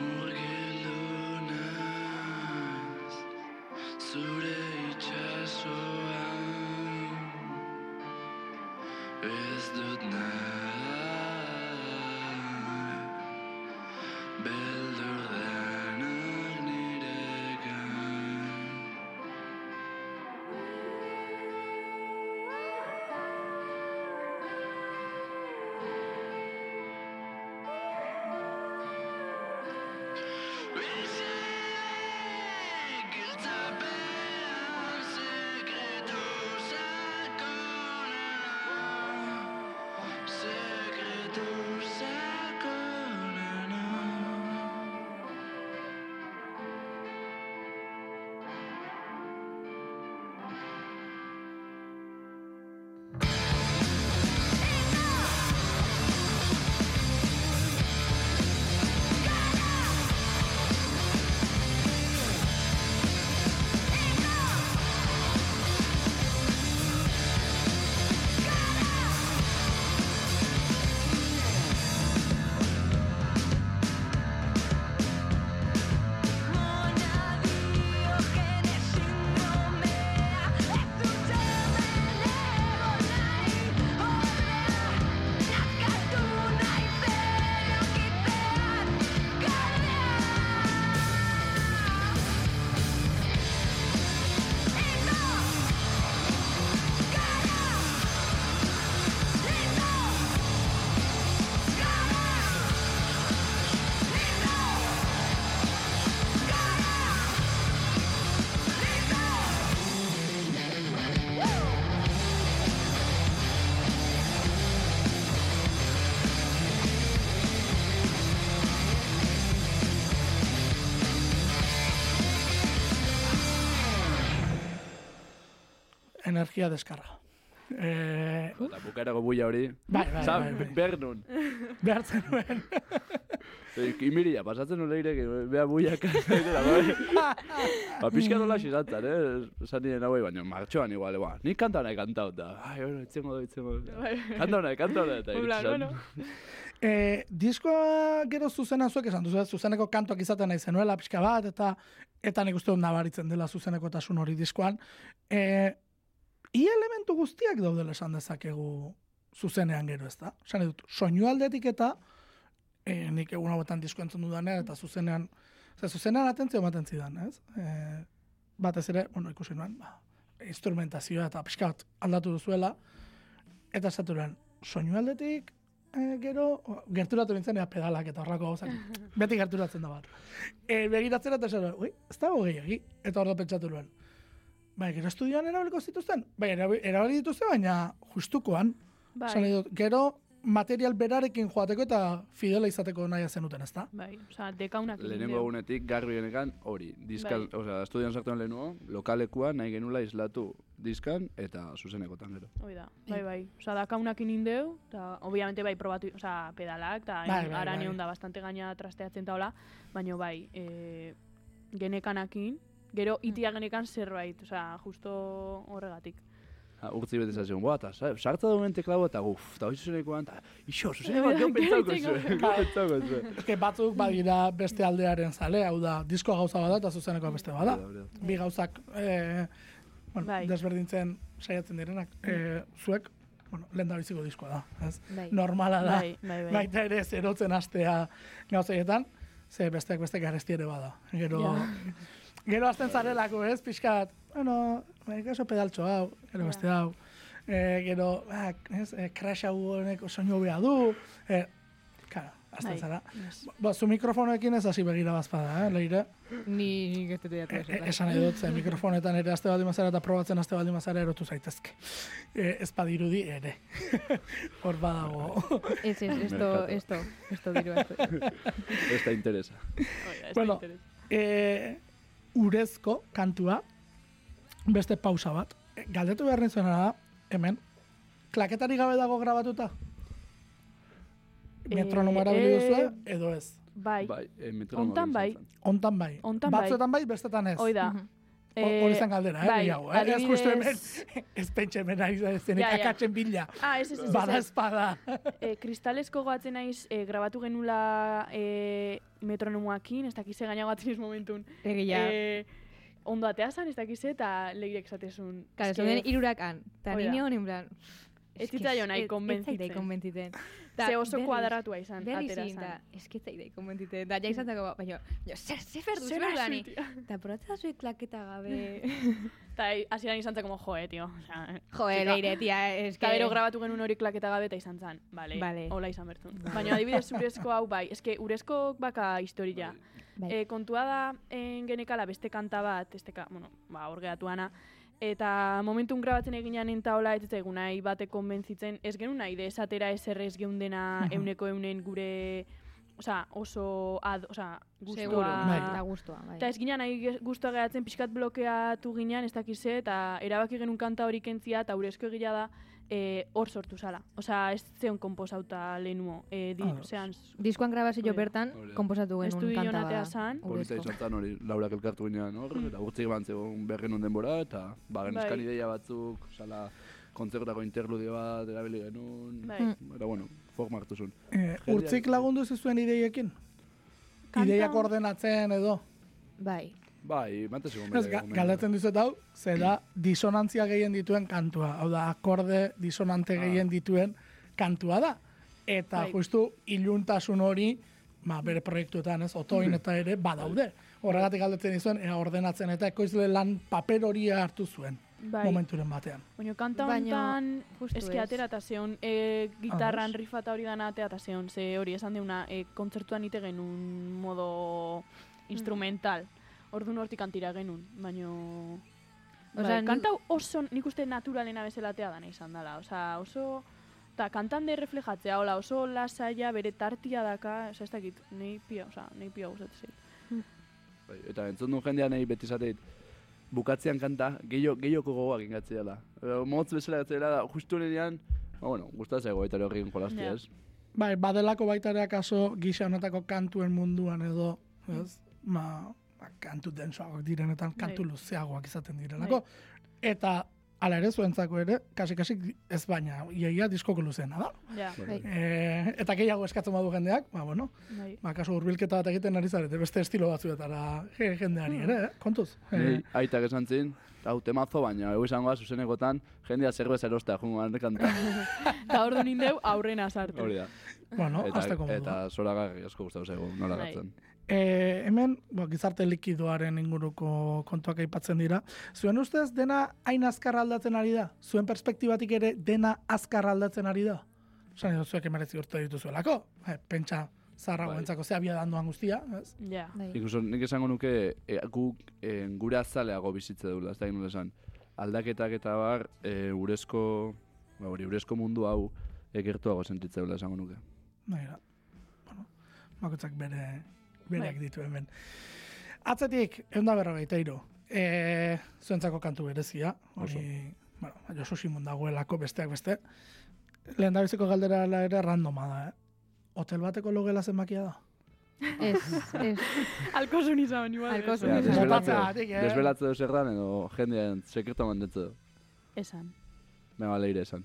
Speaker 1: Energia deskarga. E,
Speaker 4: Eta bukaerako buia hori.
Speaker 1: bai, bai,
Speaker 4: Zan,
Speaker 1: bai, bai.
Speaker 4: bernun.
Speaker 1: Behartzen nuen.
Speaker 4: Eh, Imiria, pasatzen nuen leire, bea buiaka. Eta, bai. Ba, pixka dola xizantzan, eh? Esan nire nagoei, baina martxoan igual, ba. Nik kanta nahi kantau, eta, ai, bueno, etzengo da, etzengo da.
Speaker 3: Bai.
Speaker 4: Kanta nahi, kanta nahi, eta
Speaker 3: En plan,
Speaker 4: iritsi
Speaker 3: bueno.
Speaker 4: zan.
Speaker 1: E, diskoa gero zuzena zuek esan duzu, zuzeneko kantuak izaten nahi zenuela pixka bat, eta eta nik uste dut nabaritzen dela zuzeneko tasun hori diskoan. E, i elementu guztiak daudela esan dezakegu zuzenean gero, ez da? Esan dut, soinu aldetik eta e, nik egun hauetan disko entzun dudanean, eta zuzenean, ze zuzenean atentzio ematen zidan, ez? E, batez ere, bueno, ikusi nuen, ba, instrumentazioa eta pixka bat aldatu duzuela, eta esatu nuen, soinu aldetik, e, gero, gerturatu nintzen ea pedalak eta horrako gauzak. Beti gerturatzen da bat. E, begiratzen eta esan, ui, ez dago gehiagi. Eta hor da pentsatu nuen. Bai, gero estudioan erabiliko zituzten? Bai, erabi- erabili dituzte, baina justukoan.
Speaker 3: Bai,
Speaker 1: dut, gero material berarekin joateko eta fidela izateko nahi zenuten, ezta?
Speaker 3: bai, osea, dekaunak
Speaker 4: Lehenengo egunetik, garbi genekan, hori. Diskan,
Speaker 3: Bai.
Speaker 4: osea, estudian sartzen lehenuo, lokalekua nahi genula islatu diskan eta zuzenekotan gero.
Speaker 3: Hoi da, bai, bai. Osa, dakaunak inin deu, eta obviamente bai probatu, osa, pedalak, eta
Speaker 1: Bai, bai,
Speaker 3: ara
Speaker 1: bai.
Speaker 3: da bastante gaina trasteatzen taola, baina bai, e, genekanakin, gero itia genekan zerbait, osa, justo horregatik.
Speaker 4: Ha, urtzi bete zazion, boa, eta sa- sartza duen teklabo eta guf, eta hori zuzenekoan, eta iso, zuzenekoan
Speaker 3: Bai,
Speaker 4: gero pentsauko zuen, gero pentsauko zuen.
Speaker 1: Eske batzuk badira beste aldearen zale, hau da, disko gauza bada eta zuzeneko beste bada. Bi gauzak e, bueno,
Speaker 3: Bai.
Speaker 1: desberdintzen saiatzen direnak. E, zuek, bueno, lehen da biziko diskoa da, ez?
Speaker 5: Bai.
Speaker 1: Normala da.
Speaker 3: Bai, bai, bai.
Speaker 1: Baita ere zerotzen hastea gauzaietan, ze besteak beste garesti ere bada. Gero,
Speaker 3: Ja.
Speaker 1: Gero azten zarelako, ez? Pixkat, bueno, bai, kaso pedaltxo hau, gero beste hau. e, gero, ah, ez, e, crash hau honek soinu hobea du, e, Claro, azten
Speaker 3: Bai,
Speaker 1: zara.
Speaker 3: yes.
Speaker 1: Ba, zu mikrofonoekin ez hasi begira bazpada, eh, leire?
Speaker 5: Ni nik ez dut
Speaker 1: E, e, esan nahi dut, ze mikrofonetan ere azte baldin mazara eta probatzen azte baldin mazara erotu zaitezke. E, ez badirudi ere. Hor badago.
Speaker 5: Ez, ez, esto, esto, esto diru, esto.
Speaker 4: Ez da interesa.
Speaker 1: Bueno.
Speaker 3: da interes.
Speaker 1: E, urezko kantua, beste pausa bat. E, galdetu behar nintzena da, hemen, klaketari gabe dago grabatuta?
Speaker 3: Eh,
Speaker 1: erabili
Speaker 3: eh,
Speaker 1: duzue, edo ez?
Speaker 3: Bai,
Speaker 4: Bai, metronomoa
Speaker 3: Hontan bai.
Speaker 1: Hontan bai.
Speaker 3: Hontan bai.
Speaker 1: Batzuetan bai, bestetan ez.
Speaker 3: hoi da.
Speaker 5: Mhm.
Speaker 1: Ho- Hori zen galdera, eh?
Speaker 3: bai,
Speaker 1: gehiago, eh? Ez justu hemen, ez pentsa hemen ari da, zenek
Speaker 3: Ja, ja.
Speaker 1: akatzen bila.
Speaker 3: Ah, ez, ez, ez.
Speaker 1: Bada
Speaker 3: ez.
Speaker 1: espada.
Speaker 3: E, kristalesko goatzen naiz, e, grabatu genula e, metronomoakin, ez dakize gaina batzen iz momentun.
Speaker 5: Egia.
Speaker 3: E, ondo atea zan, ez dakize, eta leirek esatezun.
Speaker 5: Claro,
Speaker 3: eske,
Speaker 5: zeuden irurakan. Ta
Speaker 3: Hoi da.
Speaker 5: ni hon en plan...
Speaker 3: Ez
Speaker 5: eske
Speaker 3: zitzaion nahi
Speaker 5: ez- Ez
Speaker 3: konbentzitzen.
Speaker 5: zaidai konbentzitzen.
Speaker 3: Ze oso kuadratua izan,
Speaker 5: Berriz
Speaker 3: atera zan.
Speaker 5: da, ez que zaidai konbentzitzen. Da, ja izatako, baina, baina, zer, zer ferdu, zer dani.
Speaker 3: tio?
Speaker 5: Eta probatza zuen klaketa gabe.
Speaker 3: Eta hasieran izan como, joe, tio.
Speaker 5: Joe, leire, tia, ez que...
Speaker 3: Eta gero grabatu genuen hori klaketa gabe eta izan zen. Bale,
Speaker 5: Vale.
Speaker 3: hola izan bertzun. Baina adibidez urezko hau bai, eske urezko baka historia.
Speaker 5: Bai.
Speaker 3: E, kontua da en genekala beste kanta bat, este ka, bueno, ba, hor geratuana, eta momentun grabatzen eginan enta hola ez zaigu nahi bate konbentzitzen, ez genuen nahi de esatera eserrez geundena
Speaker 1: Mhm.
Speaker 3: euneko eunen gure, osea, oso, ad, osea,
Speaker 5: Seguro,
Speaker 3: gustua.
Speaker 1: Bai.
Speaker 5: eta gustua, bai.
Speaker 3: Eta ez ginen nahi ge- gustua geratzen pixkat blokeatu ginean, ez dakize, eta erabaki genuen kanta hori kentzia, eta urezko egia da, e, hor sortu zala. Osea, ez zeon komposauta lehenuo. E, di,
Speaker 1: Ados.
Speaker 3: zean,
Speaker 5: Diskoan grabazio bertan, komposatu genuen
Speaker 3: Estudio
Speaker 5: kanta
Speaker 3: natea
Speaker 5: bada.
Speaker 3: zan.
Speaker 4: Polita izan hori, laurak elkartu ginean hor, eta gutxi eman zegoen bergen den denbora, eta ba,
Speaker 3: Bai.
Speaker 4: ideia batzuk, sala, kontzertako interludio bat erabili genuen,
Speaker 3: Bai.
Speaker 5: Mm.
Speaker 4: eta bueno, forma hartu zuen.
Speaker 1: Eh, urtzik lagundu zuen ideiekin?
Speaker 3: Kanta-
Speaker 1: Ideiak ordenatzen edo?
Speaker 5: Bai.
Speaker 4: Bai, mante zegoen
Speaker 1: Ez, ga, galdetzen dizut hau, ze da disonantzia gehien dituen kantua. Hau da, akorde disonante
Speaker 4: Ah.
Speaker 1: gehien dituen kantua da. Eta
Speaker 3: Bai.
Speaker 1: justu iluntasun hori, ba, bere proiektuetan, ez, otoin eta ere badaude. Horregatik galdetzen dizuen, ea ordenatzen eta ekoizle lan paper hori hartu zuen
Speaker 3: Bai.
Speaker 1: momenturen batean.
Speaker 3: Baina kanta honetan,
Speaker 5: ez.
Speaker 3: atera eta zeon, e, gitarran
Speaker 1: Ados.
Speaker 3: rifa eta hori dana atera eta zeon, ze hori esan deuna, e, kontzertuan ite genuen modo instrumental. Orduan hortik antira genuen, baino...
Speaker 5: Osea,
Speaker 3: Bai,
Speaker 5: ni-
Speaker 3: kanta oso, nik uste naturalena bezala atea dana izan dela. Osea, oso... Eta kantan de reflejatzea, hola, oso lasaia, bere tartia daka, osea, ez dakit, nahi pia, osea, nahi pia gustatzen zait.
Speaker 4: Bai, eta entzun duen jendean nahi beti zateit, bukatzean kanta, gehiago, gehioko gogoak ingatzea. E, Motz bezala gatzea da, justu nenean, ba, bueno, gustatzen zego eta hori jolasti
Speaker 3: Ja.
Speaker 4: ez.
Speaker 1: Bai, badelako baita ere akaso gisa honetako kantuen munduan edo, ez? Ma, ba, kantu densoagoak direnetan, kantu
Speaker 3: Bai.
Speaker 1: luzeagoak izaten direlako. Eta, ala ere zuentzako ere, kasi-kasi ez baina, iaia diskoko luzeena da.
Speaker 3: Ja,
Speaker 5: Bai.
Speaker 1: E, eta gehiago eskatzen badu jendeak, ba, bueno,
Speaker 3: bai.
Speaker 1: ba, kasu hurbilketa bat egiten ari zarete, beste estilo batzuetara je- jendeari ere, eh? kontuz.
Speaker 4: Nei, aitak esan zin, hau temazo, baina egu izangoa zuzenekotan, jendea zerbeza erostea jungoan kanta.
Speaker 3: Eta ordu nindeu aurrena sartu.
Speaker 4: Hori da.
Speaker 1: bueno,
Speaker 4: Eta,
Speaker 1: azteko
Speaker 4: eta zoragarri asko gustatu zaigu, nola
Speaker 3: Bai.
Speaker 4: gatzen.
Speaker 1: E, hemen, bo, gizarte likidoaren inguruko kontuak aipatzen dira. Zuen ustez, dena hain azkar aldatzen ari da? Zuen perspektibatik ere dena azkar aldatzen ari da? Osa, edo zuek emeretzi urte dituzuelako? E, pentsa zarra
Speaker 4: Bai.
Speaker 1: guentzako ze abia dandoan guztia, ez?
Speaker 3: Ja.
Speaker 5: Bai.
Speaker 4: Incluso nik esango nuke e, guk e, gure azaleago bizitze dula, ez da nola esan. Aldaketak eta bar, e, urezko, ba, hori, urezko mundu hau egertuago sentitze dula esango nuke.
Speaker 1: Nahi da. Bueno, bakoitzak bere, bereak
Speaker 3: Bai.
Speaker 1: ditu hemen. Atzetik, egun da berrogeita iru. E, zuentzako kantu berezia. Hori, bueno, Josu Simon dagoelako besteak beste. Lehen da biziko galdera ere randoma da, eh? Hotel bateko logela zenbakia da?
Speaker 5: Ez, ez.
Speaker 3: Alkosun izan, igual.
Speaker 5: Alkosun izan.
Speaker 4: desbelatze,
Speaker 1: eh?
Speaker 4: desbelatze dut zer dan, edo jendean sekreto mandetze.
Speaker 3: Esan.
Speaker 4: Venga, leire esan.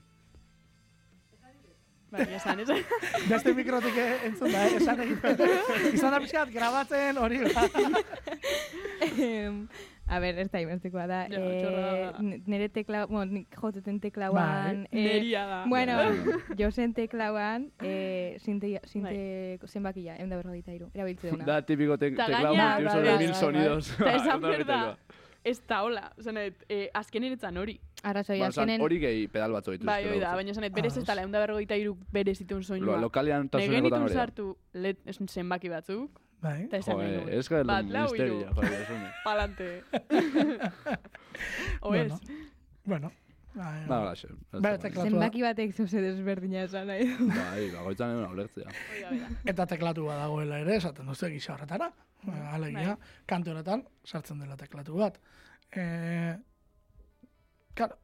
Speaker 3: Bai, esan, esan.
Speaker 1: Beste mikrotik eh, entzun da, eh? esan egiten. Izan da pixkat grabatzen hori da.
Speaker 5: Em, A ber, ez da imertikoa da.
Speaker 3: Ja,
Speaker 5: eh,
Speaker 3: da.
Speaker 5: n- nire tekla, bueno, nik joteten teklauan... eh,
Speaker 3: Neria da.
Speaker 5: Bueno, Josen teklauan, eh, sinte, sinte zenbakia, egun da berrogeita iru, erabiltze duna.
Speaker 4: Da, típico te
Speaker 3: gaina-
Speaker 4: multiuso
Speaker 5: Bai,
Speaker 4: de
Speaker 5: bai,
Speaker 4: mil
Speaker 5: bai,
Speaker 4: sonidos.
Speaker 3: Ta esan berda, ez da hola. Zanet, eh, azkenen etzan hori.
Speaker 5: Arrazoi,
Speaker 4: Ba, esan,
Speaker 5: azkenen...
Speaker 4: hori gehi pedal batzu ditu.
Speaker 3: Bai, hori da, baina zanet, berez ez da, lehun da berrogeita iru berez ditun soinua.
Speaker 4: Lo, lokalian
Speaker 3: Negen
Speaker 4: tasunekotan
Speaker 3: ditun
Speaker 4: hori
Speaker 3: sartu let, esun zenbaki batzuk,
Speaker 1: Bai.
Speaker 3: eta esan
Speaker 4: Joe,
Speaker 3: genuen.
Speaker 4: ez gara
Speaker 3: Bat, lau,
Speaker 4: misteria.
Speaker 3: Palante. o
Speaker 1: Bueno.
Speaker 3: ez?
Speaker 1: Bueno. Bai,
Speaker 4: Ba, hola, xe.
Speaker 1: Bai, da.
Speaker 5: Zenbaki batek zuze desberdina esan nahi du.
Speaker 4: Bai, bagoitzan egon ulertzea.
Speaker 3: Hori da, hori da.
Speaker 1: Eta teklatu bat dagoela ere, esaten duzu gisa horretara. Alegia, kantu horretan sartzen dela teklatu bat. E, claro,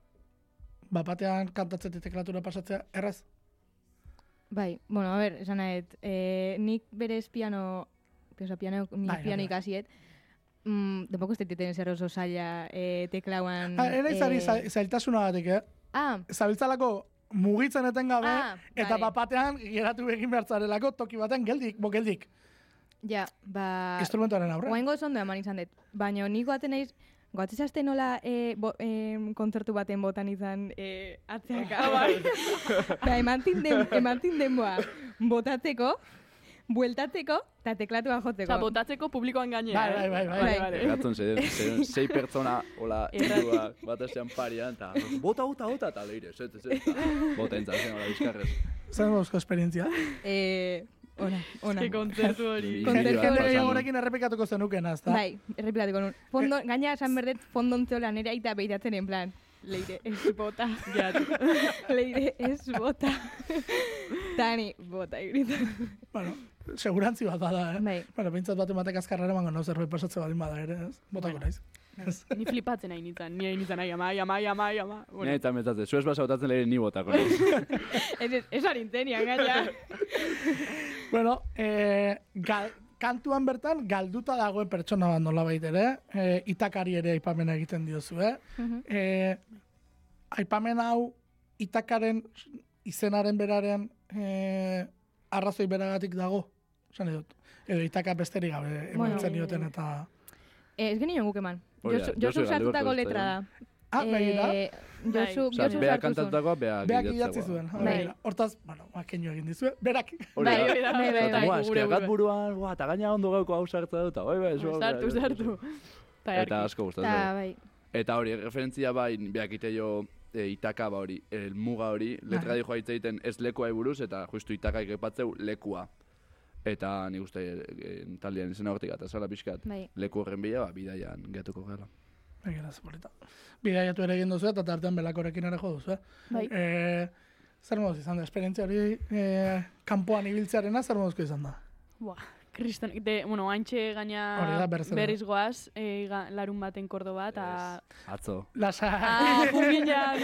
Speaker 1: bapatean kantatzetik teklatura pasatzea, erraz?
Speaker 5: Bai, bueno, a ver, esan nahi, eh, nik berez piano, oza, piano, ni
Speaker 1: Bai,
Speaker 5: piano
Speaker 1: bai.
Speaker 5: ikasiet, mm, tampoco ez diteten zer oso zaila eh, teklauan...
Speaker 1: Ah, ere izari
Speaker 5: eh,
Speaker 1: za- zailtasuna batik, eh?
Speaker 5: Ah,
Speaker 1: Zabiltzalako mugitzen etengabe,
Speaker 5: Ah,
Speaker 1: eta
Speaker 5: vale.
Speaker 1: bapatean geratu egin behartzarelako toki baten geldik, bo geldik.
Speaker 5: ja, ba...
Speaker 1: Instrumentoaren aurre.
Speaker 5: Oaingo ondo eman izan dut. Baina nik goaten naiz, goatzen zazte nola eh, bo, eh, kontzertu baten botan izan eh, atzeaka. bai. Eta emantin den, emantin denboa botatzeko, bueltatzeko, eta teklatua jotzeko.
Speaker 3: Osa, botatzeko publikoan gainera.
Speaker 1: Bai, bai, bai, bai.
Speaker 5: Bai.
Speaker 3: vale.
Speaker 4: Egatzen ze, ze, sei pertsona, hola, irua, bat ezean parian, eta bota, bota, bota, eta leire, zet, zet, bota entzatzen, hola, bizkarrez.
Speaker 1: Zer moduzko esperientzia?
Speaker 5: Eh, ona, ona.
Speaker 3: Ke kontzertu hori.
Speaker 5: Kontzertu
Speaker 4: bideoak
Speaker 5: hori-.
Speaker 1: Gehiagorekin errepikatuko zenukena, ezta?
Speaker 5: Bai, errepikatuko nun. Fondo, gaina esan berdet fondontzeola nire aita behiratzen en plan. Leire, ez bota. Leire, ez bota. Tani, bota, grita.
Speaker 1: Bueno, segurantzi bat bada, eh?
Speaker 5: Bai.
Speaker 1: Bueno, pintzat bat ematek azkarrera emango nau zerbait pasatze baldin bada ere, ez? Botako
Speaker 3: Bueno.
Speaker 1: naiz. Ez.
Speaker 3: Ni flipatzen nahi nintzen, ni hain nintzen, ai, ama, ai, ama, ai, ama.
Speaker 4: Bueno.
Speaker 3: Bueno,
Speaker 4: eta metatzen, zuez basa botatzen leire ni botako. naiz.
Speaker 5: Ez, ez, ez arintenian, gaina.
Speaker 1: Bueno, eh, gal, kantuan bertan galduta dagoen pertsona bat nolabait ere, eh, itakari ere aipamena egiten diozu, eh? eh, aipamen hau itakaren izenaren beraren eh, arrazoi beragatik dago, esan dut. Edo itaka besterik gabe
Speaker 5: Bueno,
Speaker 1: emantzen dioten eta...
Speaker 5: Eh, ez genien guk eman.
Speaker 4: Da,
Speaker 5: Josu, sartutako letra da.
Speaker 1: Ah, begira,
Speaker 5: Eh, Josu,
Speaker 4: Osa,
Speaker 5: Josu
Speaker 4: beha
Speaker 5: sartu zuen.
Speaker 4: kantatutakoa, beha
Speaker 1: berak
Speaker 4: gidatzekoa.
Speaker 1: idatzi zuen.
Speaker 5: Bai.
Speaker 1: Hortaz, bueno, ba, keinu egin dizue, berak.
Speaker 4: Hori
Speaker 5: Bai,
Speaker 4: da.
Speaker 5: hori da, bai, bai, bai.
Speaker 4: buruan, buah, eta gaina ondo gauko hau sartza dut, bai, bai, zu-
Speaker 3: sartu, sartu. Ta
Speaker 4: Eta asko gustatzen.
Speaker 5: Ta, bai.
Speaker 4: Eta hori, referentzia bai, beakite jo e, itaka ba hori, el muga hori, letra
Speaker 1: Bai.
Speaker 4: dijo egiten ez lekua buruz eta justu itaka ikepatzeu lekua. Eta nik uste e, taldean izena hortik eta zala pixkat.
Speaker 5: Bai.
Speaker 4: Leku horren bila, ba, bidaian getuko gara.
Speaker 1: Begira, ze polita. Bidaiatu ere egin duzu eta tartean belakorekin ere jo duzu, eh?
Speaker 3: Bai.
Speaker 1: Eh, zer moduz izan da, esperientzia hori eh, kanpoan ibiltzearena zer moduzko izan da?
Speaker 3: Buah, kriston, de, bueno, haintxe gaina
Speaker 1: berriz
Speaker 3: goaz, e, ga, larun baten Kordoba, eta...
Speaker 4: Atzo.
Speaker 1: Lasa,
Speaker 3: Ah, junginan,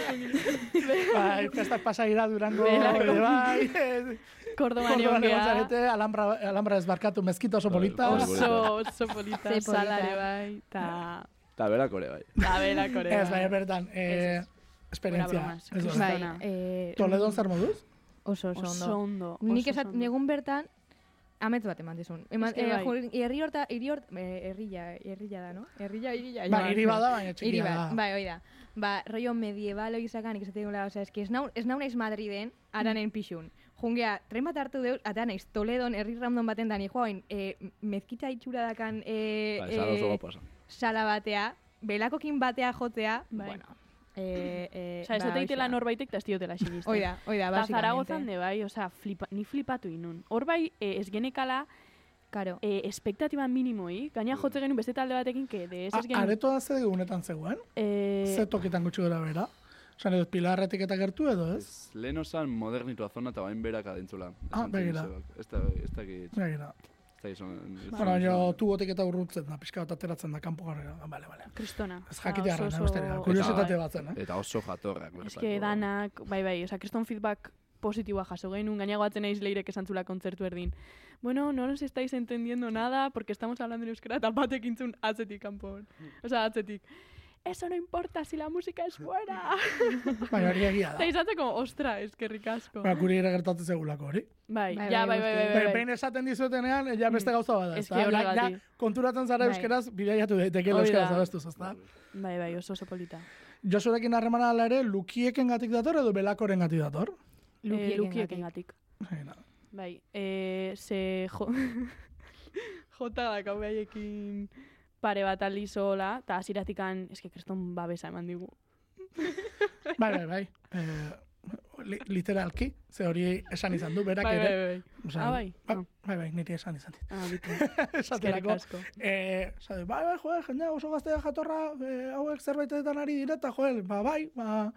Speaker 1: bai, festak pasa ira durango,
Speaker 3: Belako.
Speaker 1: ere bai, eh,
Speaker 3: Kordoban egon
Speaker 1: Kordoban egon
Speaker 3: geha.
Speaker 1: zarete, Alhambra, Alhambra ezbarkatu mezkita oso polita.
Speaker 4: Bai,
Speaker 3: Oso, oso polita,
Speaker 5: polita.
Speaker 3: salare bai, eta...
Speaker 4: Eta berakore bai.
Speaker 3: Da, bera, korea.
Speaker 1: Ez, bai, bertan, eh, esperientzia. Ez.
Speaker 5: Bai, eh,
Speaker 1: Toledon zer moduz?
Speaker 5: Oso, oso ondo.
Speaker 3: Oso ondo.
Speaker 5: Nik
Speaker 3: oso
Speaker 5: esat,
Speaker 3: ondo.
Speaker 5: egun bertan, amets bat eman dizun. Eman,
Speaker 3: Eske
Speaker 5: eh,
Speaker 3: bai.
Speaker 5: jo- herri horta, hiri hort, eh, herrilla, herrilla da, no? Herrilla, hirilla.
Speaker 1: Ba, hiri bada, baina txikia da.
Speaker 5: bai, hoi da. Ba, rollo medieval hori zakan, ikusatik gula, osea, eski ez nau, ez nau naiz Madriden, aranen pixun. Jungea, tren bat hartu deuz, eta naiz Toledon, herri random baten da, ni joain, eh, mezkita itxura dakan, eh,
Speaker 4: Ba,
Speaker 5: eh, sala batea, belakokin batea jotea,
Speaker 3: Bai.
Speaker 5: bueno, eh, eh,
Speaker 3: Osa, ez
Speaker 5: ba,
Speaker 3: dut eitela
Speaker 5: hoxe da.
Speaker 3: norbaitek eta ez diotela sinisten.
Speaker 5: Hoi da, hoi da,
Speaker 3: Eta. Zaragozan de bai, osa, flipa, ni flipatu inun. Hor bai, eh, ez genekala,
Speaker 5: Karo.
Speaker 3: eh, espektatiba minimoi, gaina jotze genuen beste talde batekin, que de ez ez
Speaker 1: A-
Speaker 3: genuen...
Speaker 1: Areto da ze egunetan zegoen?
Speaker 3: Eh,
Speaker 1: Ze tokitan gutxi gora bera? Osan edo pilarretik eta gertu edo, ez?
Speaker 4: Lehen osan modernitua zona eta bain berak adentzula.
Speaker 1: Ah, begira.
Speaker 4: Ez da, ez da, ez
Speaker 1: Begira.
Speaker 4: Da izan.
Speaker 1: Bueno, baina tubotik eta urrutzen da, pixka bat ateratzen da kanpo gara. Bale, bale.
Speaker 3: kristona.
Speaker 1: Ez
Speaker 3: Osea,
Speaker 1: jakitea
Speaker 3: oso, Bai.
Speaker 1: bat zen, eh?
Speaker 4: Eta oso jatorrak.
Speaker 3: Ez que danak, bai, bai, oza, kriston feedback positiboa jaso genuen, gaina goatzen naiz leirek esantzula kontzertu erdin. Bueno, no nos estáis entendiendo nada porque estamos hablando en euskera eta batek intzun atzetik kanpon. Osa, atzetik. Eso no importa si la música es buena.
Speaker 1: Baina hori egia
Speaker 3: Eta
Speaker 1: da.
Speaker 3: izateko, ostra, eskerrik asko.
Speaker 1: Ba, guri ere gertatzen zegulako hori.
Speaker 3: Bai,
Speaker 5: Bai,
Speaker 3: ja,
Speaker 5: bai,
Speaker 3: bai, bai, bai,
Speaker 1: Bai,
Speaker 3: bai.
Speaker 1: behin esaten dizuetenean, ja beste gauza bada,
Speaker 3: Ez que
Speaker 1: Ja, konturatzen zara
Speaker 5: Bai.
Speaker 1: euskeraz, bidaiatu daitekela
Speaker 3: Hori da.
Speaker 1: euskaraz abestuz, ezta?
Speaker 3: Bai, bai, oso oso polita.
Speaker 1: Josurekin harremana ala ere, lukieken gatik dator edo belakoren gatik dator?
Speaker 3: Eh.
Speaker 5: Lukiekengatik.
Speaker 1: Baina,
Speaker 3: Bai, eh, ze jo... jota da, hau behaiekin pare bat aldizola, eta hasiratikan eske kriston babesa eman digu.
Speaker 1: Bai, bai, bai. Eh, li, literalki, ze hori esan izan du, berak
Speaker 3: Bai, bai,
Speaker 1: ere.
Speaker 3: bai.
Speaker 1: Osea,
Speaker 3: Ah, bai?
Speaker 1: Bai,
Speaker 3: Ah.
Speaker 1: bai, bai, niri esan izan dit.
Speaker 3: Ah,
Speaker 1: Esaterako, eh, zade, bai, bai, joe, jendea oso gaztea jatorra, eh, hauek zerbaitetan ari direta, joel, ba, bai, ba,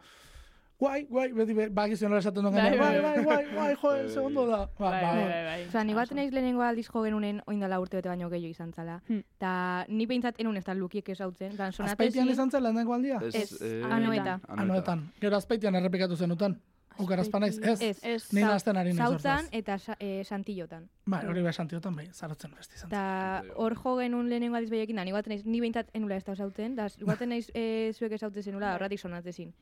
Speaker 1: guai, guai, beti, be- ba, gizion esaten duen
Speaker 3: Bai,
Speaker 1: bai, bai,
Speaker 3: bai,
Speaker 1: bai, guai, guai, joel, ze ondo da. Ba,
Speaker 3: Bai,
Speaker 1: ba,
Speaker 3: bai, bai, bai.
Speaker 5: Osa, ni bat naiz lehenengo aldiz jo genunen oindala urte bete baino gehiago izan zala.
Speaker 3: Hmm.
Speaker 5: Ta ni behintzat enun ez da lukiek esautzen. Dan sonatesi...
Speaker 1: Azpeitian izan zen lehenengo aldia?
Speaker 5: Ez,
Speaker 4: eh,
Speaker 5: anoeta.
Speaker 1: Anoetan. Gero azpeitian errepikatu zenuten. Ukarazpa naiz, ez?
Speaker 5: Ez,
Speaker 3: Ez.
Speaker 1: Ni nazten ari naiz
Speaker 5: Zautzan eta e, santillotan.
Speaker 1: Bai, hori bai santiotan bai, zaratzen besti izan zen.
Speaker 5: Ta hor jo genuen lehenengo aldiz behiekin, da, ni baten naiz, ni behintzat enula ez da zautzen, da, baten naiz e, zuek esauten zenula, horratik sonatzezin.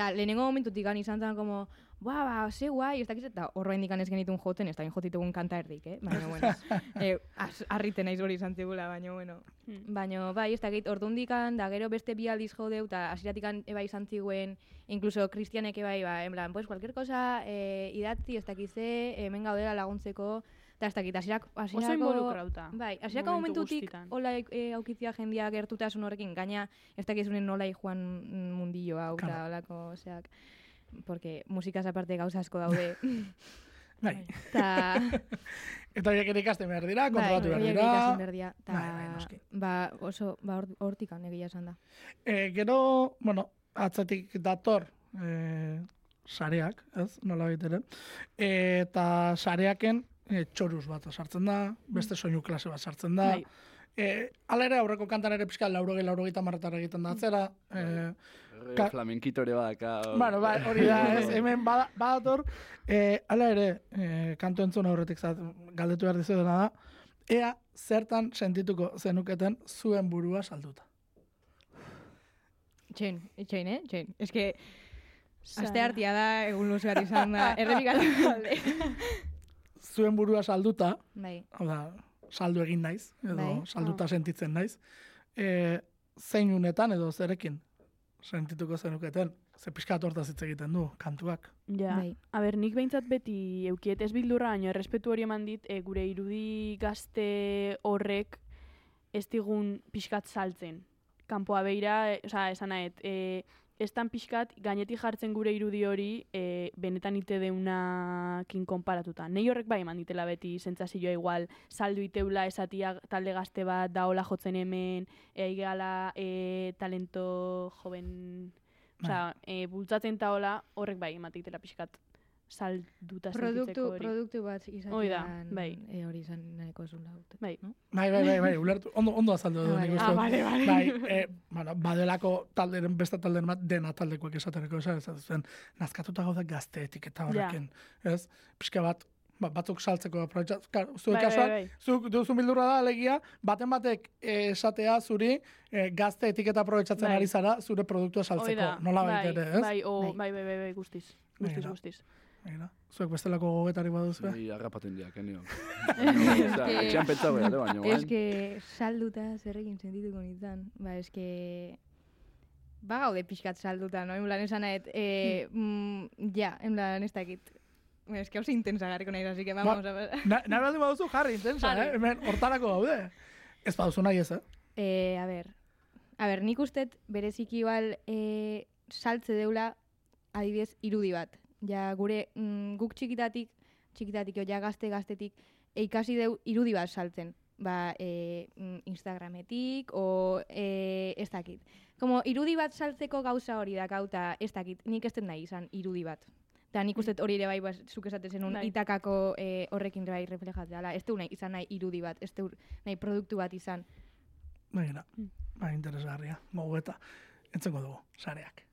Speaker 5: Ta lehenengo momentutik gan izan zen, como, ba, ba, ze guai, ez dakiz, eta horro indikan ez genitun joten, ez da jotitugun kanta erdik, eh? Baina, bueno, eh, az- harriten naiz hori izan zigula, baina, bueno.
Speaker 3: Hmm.
Speaker 5: Baina, bai, ez dakit, ordundikan, da gero beste bi aldiz jo deu, eta hasiratikan eba izan ziguen, incluso kristianek bai, ba, en plan, pues, cualquier cosa, eh, idatzi, ez dakize, hemen gaudela laguntzeko, eta ez dakit, hasirak,
Speaker 3: Oso involukrauta.
Speaker 5: Bai, hasierako
Speaker 3: momentu
Speaker 5: momentutik hola e, aukitzia jendia gertutasun horrekin, gaina ez dakizunen nola joan mundillo hau, eta holako, oseak, porque musikaz aparte gauza asko daude.
Speaker 1: Bai.
Speaker 5: Ta,
Speaker 1: Eta horiek ere ikasten behar dira,
Speaker 5: bai,
Speaker 1: kontrolatu behar dira.
Speaker 5: ikasin behar dira. Ta,
Speaker 1: Bai, bai,
Speaker 5: ba, oso, ba, hor- hortikan egia esan da.
Speaker 1: E, gero, bueno, atzatik dator e, sareak, ez, nola ere. E, eta sareaken e, txoruz bat sartzen da, beste soinu klase bat sartzen da.
Speaker 3: Bai.
Speaker 1: E, ala ere, aurreko kantan ere pixka laurogei, laurogeita marretara egiten da atzera. E, Ka-
Speaker 4: Flamenkitore badaka.
Speaker 1: bueno, bai, hori da, ez, hemen bada, badator, e, ala ere, e, kantu entzun aurretik zat, galdetu behar dizu dena da, ea zertan sentituko zenuketen zuen burua salduta.
Speaker 5: Txen, txen, eh? Txen. Ez que,
Speaker 3: Sara.
Speaker 5: aste hartia da, egun luzear izan da, errepikatu alde.
Speaker 1: Zuen burua salduta,
Speaker 5: bai,
Speaker 1: hau da, saldu egin naiz, edo
Speaker 5: Bai.
Speaker 1: salduta sentitzen naiz, e, zein unetan edo zerekin sentituko zenuketen, ze pixkat hortaz hitz egiten du, kantuak.
Speaker 3: Ja.
Speaker 5: bai.
Speaker 3: A ber, nik behintzat beti eukiet ez bildurra, baina errespetu hori eman dit, e, gure irudi gazte horrek ez digun pixkat saltzen. Kanpoa beira, e, osea, esan nahet, e, ez tan pixkat gainetik jartzen gure irudi hori e, benetan ite deunakin konparatuta. Nei horrek bai eman ditela beti sentsazioa igual saldu iteula esatia talde gazte bat daola jotzen hemen, e, aigala e, talento joven Osea, e, bultzatzen taola horrek bai emateitela pixkat salduta
Speaker 5: Produktu,
Speaker 3: hori.
Speaker 5: produktu bat izatean,
Speaker 3: da, bai.
Speaker 5: e, hori izan nahiko zula.
Speaker 3: Bai.
Speaker 5: No?
Speaker 1: Bai, bai, bai, bai, ulertu, ondo, ondo azaldu du
Speaker 5: Ah,
Speaker 1: nik
Speaker 5: bai.
Speaker 3: Ah,
Speaker 1: dut.
Speaker 3: bale, bale.
Speaker 1: Bai, e, bueno, badelako talderen, beste talderen bat, dena taldekoak esaterako, esan, esan zuen, nazkatuta gaude gazte etiketa horrekin, ez? Pixka bat, ba, batzuk saltzeko aprobetxat, zuek
Speaker 3: Bai, bai,
Speaker 1: kasuan,
Speaker 3: bai.
Speaker 1: zuk duzun bildurra da, alegia, baten batek eh, esatea zuri, eh, gazte etiketa aprobetxatzen
Speaker 3: Bai.
Speaker 1: ari zara, zure produktua saltzeko, nola
Speaker 3: bai,
Speaker 1: ere, ez?
Speaker 3: Bai, o,
Speaker 5: Bai.
Speaker 3: bai, bai, bai, bai, guztiz. Guztiz,
Speaker 1: Begira.
Speaker 3: guztiz.
Speaker 1: Begira, Zuek bestelako gogetari baduzu?
Speaker 4: Ni harrapaten diak, eh, nio.
Speaker 5: que-
Speaker 4: Etxean pentsa behar, baina,
Speaker 5: Ez que salduta zerrekin sentituko nintzen. Ba, ez que... Ba gaude pixkat salduta, no? En plan, esan nahet, eh, mm, ja, en plan, ez dakit. Ez que hauze intensa garriko nahi, así que vamos a ver.
Speaker 1: Na, nahi baldin baduzu jarri intensa, eh? Hemen hortarako gaude. Ez baduzu nahi ez, eh?
Speaker 5: Eh, a ber, a ber, nik ustet bereziki igual eh, saltze deula adibidez irudi bat. Ja, gure mm, guk txikitatik, txikitatik, jo, ja gazte gaztetik, e, ikasi deu irudi bat saltzen. Ba, e, mm, Instagrametik, o e, ez dakit. Como irudi bat saltzeko gauza hori dakauta, ez dakit, nik ez nahi izan irudi bat. Eta nik uste hori ere bai, bas, zuk esaten zenun,
Speaker 3: Bai.
Speaker 5: itakako e, horrekin bai reflejatzea. Ez du nahi izan nahi irudi bat, ez du nahi produktu bat izan.
Speaker 1: Begira,
Speaker 3: Mm.
Speaker 1: ba, interesgarria, gogeta. Entzengo dugu, sareak.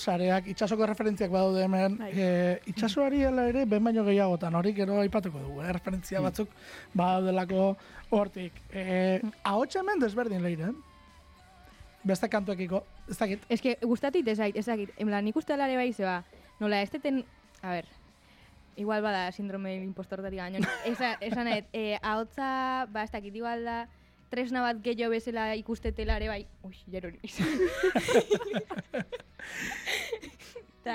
Speaker 1: Sareak, itxasoko referentziak badaude hemen,
Speaker 3: Bai.
Speaker 1: e, itxasoari hala ere, ben baino gehiagotan, hori gero aipatuko dugu, eh? referentzia batzuk badaudelako hortik. E, ahotsa hemen desberdin leire, beste kantuekiko, ez dakit,
Speaker 5: Ez que gustatit ez zait, ez dakit. En plan, nik uste alare bai zeba. Nola, ez deten, a ber, igual bada sindrome del impostor dati baino. Esa, esan nahet, eh, ahotza, ba, ez dakit, igual da, tresna bat gehiago bezala ikustetela ere bai. Ui, jero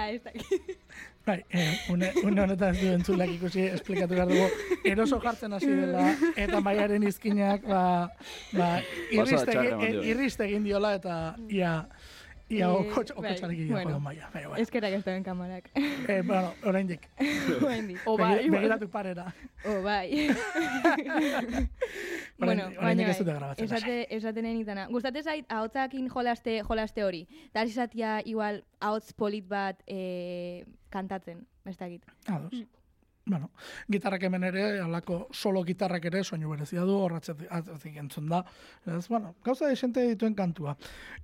Speaker 5: ez dakit.
Speaker 1: bai, e, une, une honetan ez du entzulak ikusi esplikatu behar dugu, eroso jartzen hasi dela, eta maiaren izkinak, ba, ba, irriste, egin- irriste egin diola, eta ia, ia
Speaker 5: Eh,
Speaker 1: okotx,
Speaker 5: bai,
Speaker 1: okotxarekin
Speaker 5: bueno.
Speaker 1: bueno. maia. Bai, bai.
Speaker 5: Eskerak ez dauen kamarak.
Speaker 1: Eh, bueno, oraindik.
Speaker 5: Oraindik.
Speaker 3: O bai,
Speaker 1: Begi- begiratu parera.
Speaker 5: Oh, bai. bueno,
Speaker 1: oraindik ez
Speaker 5: bai,
Speaker 1: dute grabatzen.
Speaker 5: esate, esaten enitana. Gustate zait, ahotzakin jolaste, jolaste hori. Da hasi zatia, igual, ahotz polit bat eh, kantatzen, ez dakit.
Speaker 1: Ados. Bueno, gitarrak hemen ere, alako solo gitarrak ere, soinu berezia du, horratzetik atzetik entzun da. Ez, bueno, gauza desente dituen kantua.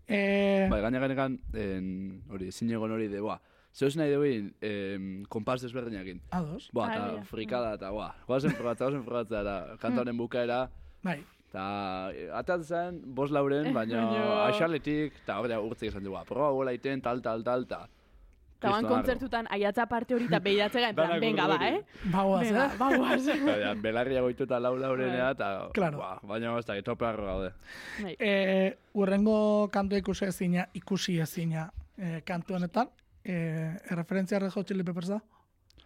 Speaker 1: E,
Speaker 4: Bai, gaina gainekan, en, hori, zinegon hori de, boa, zeus nahi duin, em, kompas desberdinekin.
Speaker 1: ados,
Speaker 4: Boa, eta frikada, eta boa, goazen probatzea, goazen probatzea, eta kanta honen bukaera,
Speaker 1: bai.
Speaker 4: eta atat zen, bos lauren, baina aixaletik, eta hori urtzik esan du, boa, proba gola iten, tal, tal, tal, tal.
Speaker 3: Eta ban
Speaker 4: Kriston harro.
Speaker 3: kontzertutan aiatza parte hori eta behiatzega, en plan, venga, ba, eh?
Speaker 1: Bagoaz, eh?
Speaker 3: bagoaz.
Speaker 4: Baina, belarria goitu eta lau laurenea, eta,
Speaker 1: Claro.
Speaker 4: boa, baina ez da, tope harro gaude.
Speaker 3: Bai.
Speaker 1: E, urrengo kantu ikusi ezina, ikusi ezina e, kantu honetan, e, erreferentzia Red Hot Chili Peppers da?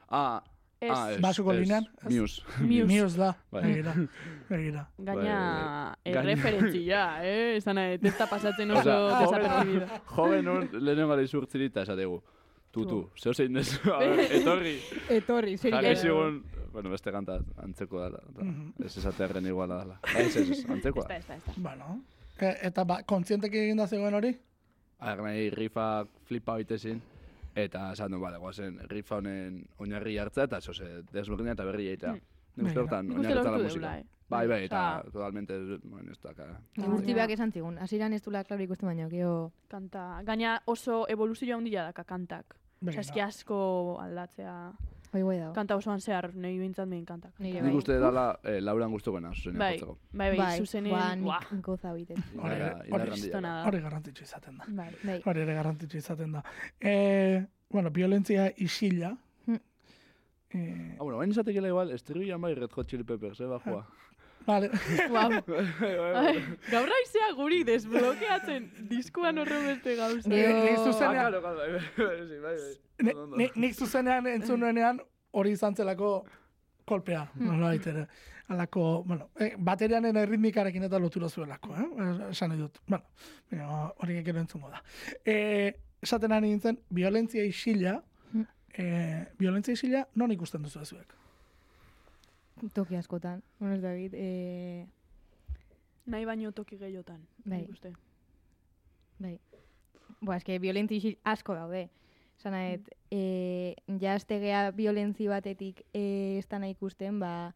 Speaker 4: Ah,
Speaker 3: Ez.
Speaker 4: ah, ez,
Speaker 1: Basuko
Speaker 4: ez,
Speaker 1: linean? Ez?
Speaker 4: Muse.
Speaker 3: Muse.
Speaker 1: Muse da,
Speaker 4: Bai.
Speaker 1: begira, begira.
Speaker 3: Gaina,
Speaker 4: Bai,
Speaker 3: erreferentzia, eh? Esan nahi, testa pasatzen oso desapercibido.
Speaker 4: Joven un, lehenengo gara izurtziri eta esategu. Tutu, zeu zein dezu, etorri.
Speaker 5: Etorri, zer
Speaker 4: Jarri
Speaker 5: ikasi.
Speaker 4: zigun, bueno, beste kanta antzeko dala. da.
Speaker 1: Mhm.
Speaker 4: Ez esatearen iguala dala. Ez, ez, ez,
Speaker 3: Ez
Speaker 4: antzekoa.
Speaker 3: da, ez da, ez da.
Speaker 1: Bueno, e, eta ba, kontzientek egin da zegoen hori?
Speaker 4: Aher nahi rifa flipa hoitezin. Eta esan du, bale, guazen, rifa honen oinarri hartzea eta zoze, desberdina eta berri egitea.
Speaker 3: Hmm.
Speaker 4: Nik uste hortan
Speaker 3: uste
Speaker 4: oinarritzen la musika.
Speaker 3: eh?
Speaker 4: Bai, bai, eta
Speaker 3: Osea-
Speaker 4: totalmente, bueno, ez da, ka-
Speaker 5: Gurtibeak esan zigun, hasieran ez dula klaro ikusten baino, gero...
Speaker 3: Kanta, gaina oso evoluzio handia daka kantak. Osea, eski asko aldatzea.
Speaker 5: Hoi guai dago.
Speaker 3: Kanta osoan zehar, nahi bintzat behin kantak.
Speaker 5: Nire
Speaker 4: Nik
Speaker 5: bai.
Speaker 4: uste dala eh, Lauran gustukoena, zuzenean
Speaker 3: Bai,
Speaker 4: jotzeko.
Speaker 3: bai, bai, zuzenen,
Speaker 5: ba,
Speaker 3: buah,
Speaker 5: nik goza biten.
Speaker 1: Hori garrantzitsu izaten da.
Speaker 3: Bai.
Speaker 5: Bai.
Speaker 1: Hori ere garrantzitsu izaten da. E, bueno, violentzia isila.
Speaker 5: Hmm.
Speaker 1: E,
Speaker 4: Ah, bueno, bain izatekela igual, estribian bai Red Hot Chili Peppers, eh, bajua.
Speaker 1: Vale.
Speaker 3: Guau. Ai, Gaur raizea guri desblokeatzen diskuan horren beste gauza.
Speaker 1: Ni- ni
Speaker 4: Ah,
Speaker 1: zuzenean,
Speaker 4: claro, claro, sí,
Speaker 1: ni-
Speaker 4: Ondo, ondo.
Speaker 1: ni- nik zuzenean entzun nuenean hori izan zelako kolpea,
Speaker 3: Hmm.
Speaker 1: nola ere. Alako, bueno, eh, baterianen erritmikarekin eta lotura zuelako, eh? Esan nahi dut. Bueno, hori gero entzungo da. Eh, esaten ari nintzen, violentzia isila,
Speaker 5: Hmm.
Speaker 1: eh, violentzia isila non ikusten duzu zuek?
Speaker 5: Toki askotan. Bueno, ez dakit, eh,
Speaker 3: Nahi baino toki gehiotan.
Speaker 5: Bai.
Speaker 3: uste.
Speaker 5: bai. Boa, eske violentzi asko daude. Zanaet, eh, jaztegea violentzi batetik eh, ez dana ikusten, ba,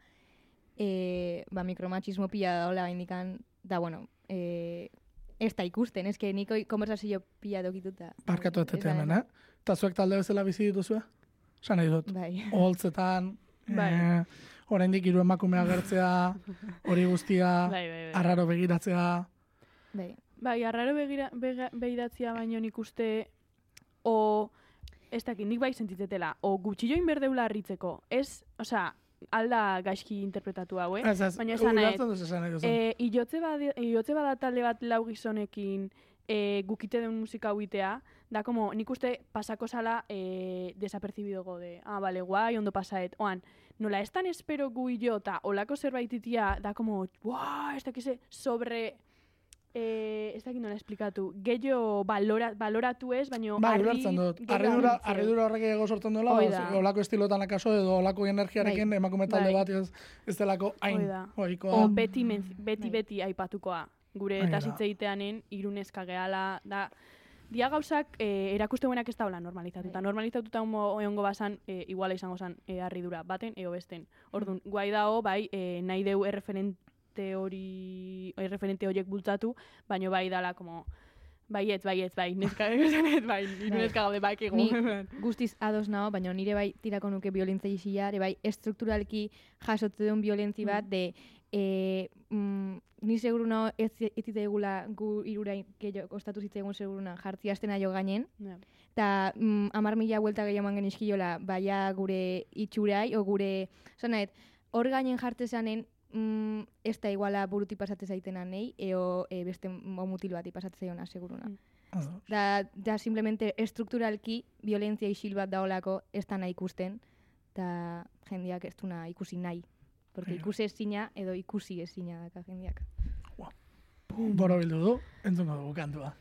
Speaker 5: eh, ba mikromachismo pila daola indikan, da, bueno, eh, ez da ikusten, eske niko konversazio pila dokituta.
Speaker 1: Parkatu
Speaker 5: Ez da-
Speaker 1: hemen, eh? Eta zuek talde bezala bizi dituzue? Nahi dut.
Speaker 5: Bai.
Speaker 1: Oholtzetan,
Speaker 3: Bai.
Speaker 1: eh, oraindik hiru emakume agertzea, hori guztia,
Speaker 3: Bai, bai, bai.
Speaker 1: arraro begiratzea.
Speaker 5: Bai.
Speaker 3: Bai, arraro begira, bega, behidatzia baino nik uste, o, ez dakit, nik bai sentitetela, o gutxilloin berdeula harritzeko, ez, osea, alda gaizki interpretatu hau, eh?
Speaker 1: Ez, ez,
Speaker 3: Baina esan
Speaker 1: duzun.
Speaker 3: E, iotze, bada, iotze bada talde bat lau gizonekin e, gukite den musika huitea, da como, nik uste pasako zala e, desapercibido gode. Ah, bale, guai, ondo pasaet. Oan, nola ez tan espero gu jo, eta olako zerbait itia, da como, buah, ez dakize, sobre... E, ez dakit nola esplikatu. Gehiago balora, baloratu ez, baino
Speaker 1: Bai,
Speaker 3: harri
Speaker 1: ulertzen dut. Arridura, arridura horrek ego sortzen duela, ba, olako estilotan akaso edo olako energiarekin emakume talde
Speaker 3: Bai.
Speaker 1: bat ez, ez delako hain.
Speaker 3: O beti, beti,
Speaker 5: Bai.
Speaker 3: beti aipatukoa. Gure
Speaker 1: Bai,
Speaker 3: eta zitzeiteanen iruneska gehala, da, dia gauzak e, erakuste buenak ez daula normalizatuta.
Speaker 5: Bai.
Speaker 3: Normalizatuta egongo basan, e, iguala izango zan e, harridura, baten eo besten. Orduan, guai dao, bai, e, nahi deu erreferente hori, erreferente horiek bultzatu, baino bai dala, como, Baietz, baietz, bai, neska esanet, bai,
Speaker 5: Bai.
Speaker 3: neska gaude bakigu.
Speaker 5: Ni guztiz ados nao, baina nire bai tirako nuke violentzia isila, ere bai estrukturalki jasotze duen violentzi bat, de e, mm, ni seguru nao ez ez zitzaigula gu irurain gehiago kostatu zitzaigun seguruna jartzi astena jo gainen, eta mm, amar mila buelta gehiago eman genizkiola, baia gure itxurai, o gure, zan nahet, hor gainen jartzezanen, mm, ez da iguala buruti pasatze zaitena nei, eo e, beste mo mutil bati pasatze zaiona, seguruna.
Speaker 3: Mm.
Speaker 5: Da, da simplemente estrukturalki violentzia isil bat daolako ez da nahi ikusten, eta jendeak ez duna ikusi nahi. Porque ikusi ezina edo ikusi ezina daka jendeak.
Speaker 1: Boro bildu du, entzungo dugu kantua.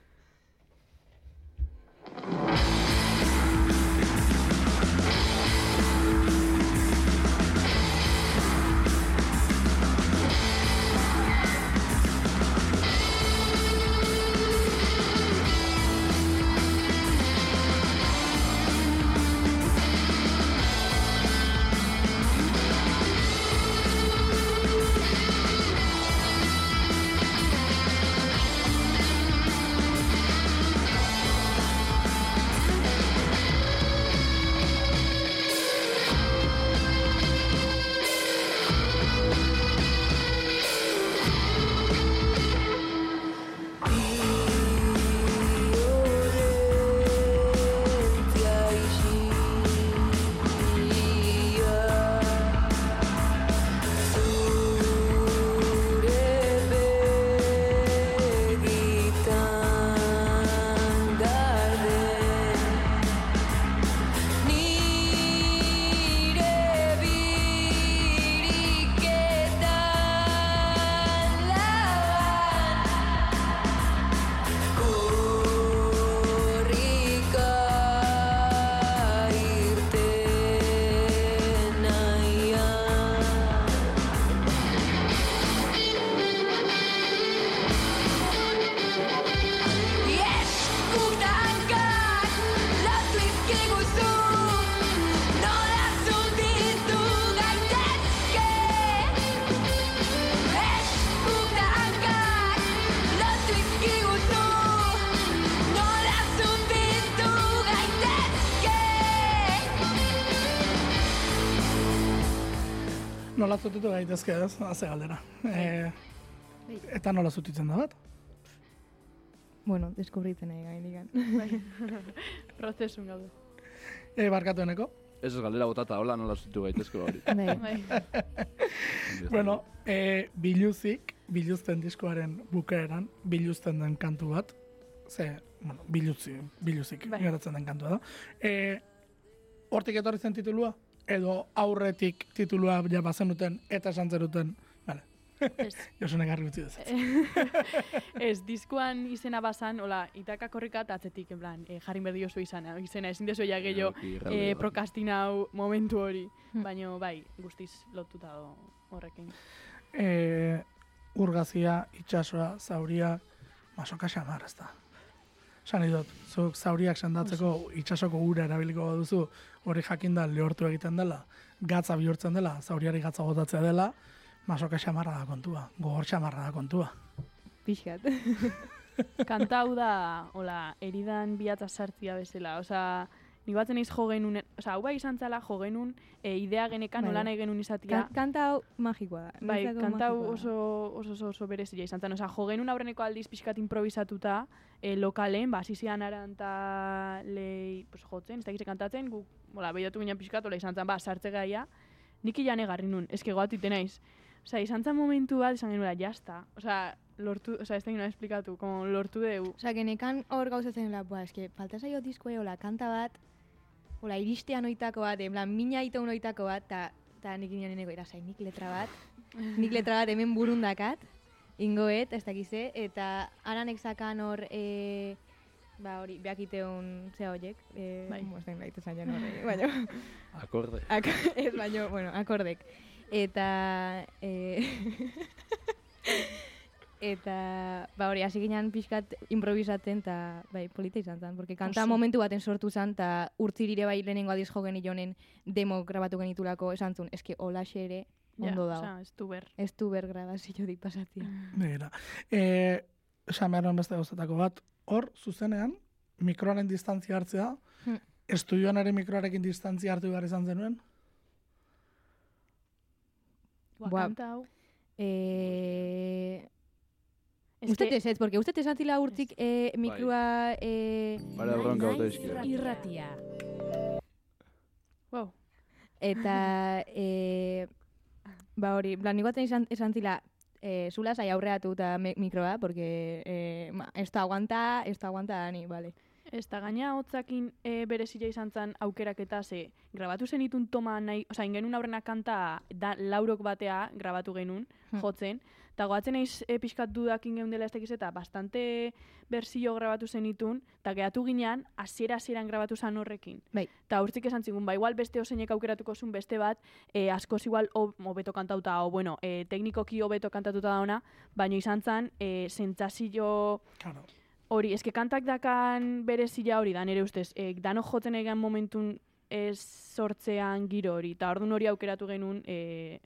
Speaker 1: Nola zutitu gaitezke ez, haze galdera. E, eta nola zutitzen da bat?
Speaker 5: Bueno, deskubritzen nahi gainigan.
Speaker 3: Bai. Prozesun gaude.
Speaker 1: E, barkatu eneko?
Speaker 4: Ez ez galdera botata, hola nola zutu gaitezke hori.
Speaker 5: Bai.
Speaker 3: Bai.
Speaker 1: Bueno, e, biluzik, biluzten diskoaren bukaeran, biluzten den kantu bat, ze, bueno, biluzi, biluzik
Speaker 3: Bai.
Speaker 1: geratzen den kantua da. E, hortik etorri zen titulua? Edo aurretik titulua ja bazenuten eta esan zeruten, vale,
Speaker 3: Ez,
Speaker 1: Josune garri utzi dut.
Speaker 3: ez, diskuan izena bazan, hola, itaka korrika eta atzetik, en plan, eh, jarri berdi oso izana, izena, ezin dezu ja gehiago eh, prokastinau momentu hori,
Speaker 5: Hmm.
Speaker 3: baino, bai, guztiz lotuta do horrekin.
Speaker 1: E, urgazia, itxasoa, zauria, masoka xamar, ez da. Esan idot, zuk zauriak sendatzeko itxasoko ura erabiliko duzu, hori jakinda lehortu egiten dela, gatza bihurtzen dela, zauriari gatza botatzea dela, masoka xamarra da kontua, gogor xamarra da kontua.
Speaker 5: Pixkat.
Speaker 3: Kanta hau da, hola, eridan bihatza sartzia bezala, osea, nik batzen naiz jo genuen, osea, hau bai izan zala jo genuen, e, idea genekan
Speaker 5: Bai.
Speaker 3: nola nahi genuen izatia,
Speaker 5: Ka kanta hau magikoa da.
Speaker 3: Bai, kanta hau oso, oso, oso, oso berezia izan zen. Osea, jo genuen aurreneko aldiz pixkat improvisatuta, e, lokalen, ba, zizian aranta lei, pues, jotzen, ez dakize kantatzen, guk, bola, behiratu ginen pixkat, ola izan zen, ba, sartze gaia, nik ilan egarri nun, eske goatite naiz. Osea, izan zen momentu bat, izan genuela, jazta. Osea, lortu, osea, ez da ginen esplikatu, como lortu deu.
Speaker 5: Osa, genekan hor gauzatzen dela, bua, eske, falta zaio diskoa, hola, kanta bat, hola, iristean oitako bat, en plan, mina ito oitako bat, eta ta nik inian neneko irasai, nik letra bat, nik letra bat hemen burundakat, ingoet, ez dakize, eta aranek zakan hor, e, ba hori, behak iteun zea horiek, e,
Speaker 3: Bai.
Speaker 5: mosten gaitu zailan hori, baina,
Speaker 4: Akorde.
Speaker 5: ak ez, baina, bueno, akordek. Eta, e, eta, ba hori, hasi ginen pixkat improvisatzen, eta, bai, polita izan zen, porque kanta
Speaker 3: Oso.
Speaker 5: momentu baten sortu zen, eta urtzirire bai lehenengo adiz jo genilonen demo grabatu genitulako, esan zuen, eske olaxe ere, ondo
Speaker 3: ja,
Speaker 5: dago.
Speaker 3: Osea, ez du ber.
Speaker 5: Ez du ber grabazio dik pasatzia.
Speaker 1: Begira. E, esan behar beste gauzatako bat, hor, zuzenean, mikroaren distantzia hartzea,
Speaker 5: Hmm.
Speaker 1: estudioan ere mikroarekin distantzia hartu behar izan zenuen?
Speaker 3: Buah. kanta hau.
Speaker 5: Eh,
Speaker 3: Ez
Speaker 5: Usted
Speaker 3: que-
Speaker 5: ez ez, porque usted esan zila urtik eh, mikroa... Eh,
Speaker 4: Bara izkira.
Speaker 7: Irratia.
Speaker 3: Wow.
Speaker 5: eta... Eh, ba hori, plan, nik baten esan, esan zila, eh, zula zai aurreatu eta mikroa, porque eh, ma, esto aguanta, esto aguanta, ni, vale.
Speaker 3: Ez da gaina hotzakin e, berezila izan zen aukeraketa ze grabatu zenitun toma nahi, oza, ingenun aurrena kanta da, laurok batea grabatu genuen,
Speaker 5: Hmm.
Speaker 3: jotzen, eta goatzen naiz e, pixkat dudakin geun dela ez dakiz eta bastante berzio grabatu zenitun, eta geratu ginean, hasiera hasieran grabatu zen horrekin.
Speaker 5: Bai.
Speaker 3: Eta urtzik esan zigun, ba, igual beste oseinek aukeratuko zuen beste bat, e, askoz igual ho- hobeto kantauta, o bueno, e, teknikoki hobeto kantatuta dauna, baina izan zen, e, sentsazio
Speaker 1: Claro.
Speaker 3: Hori, eske kantak dakan berezia hori da, nire ustez. E, dano jotzen egan momentun ez sortzean giro hori. Eta orduan hori aukeratu genuen e,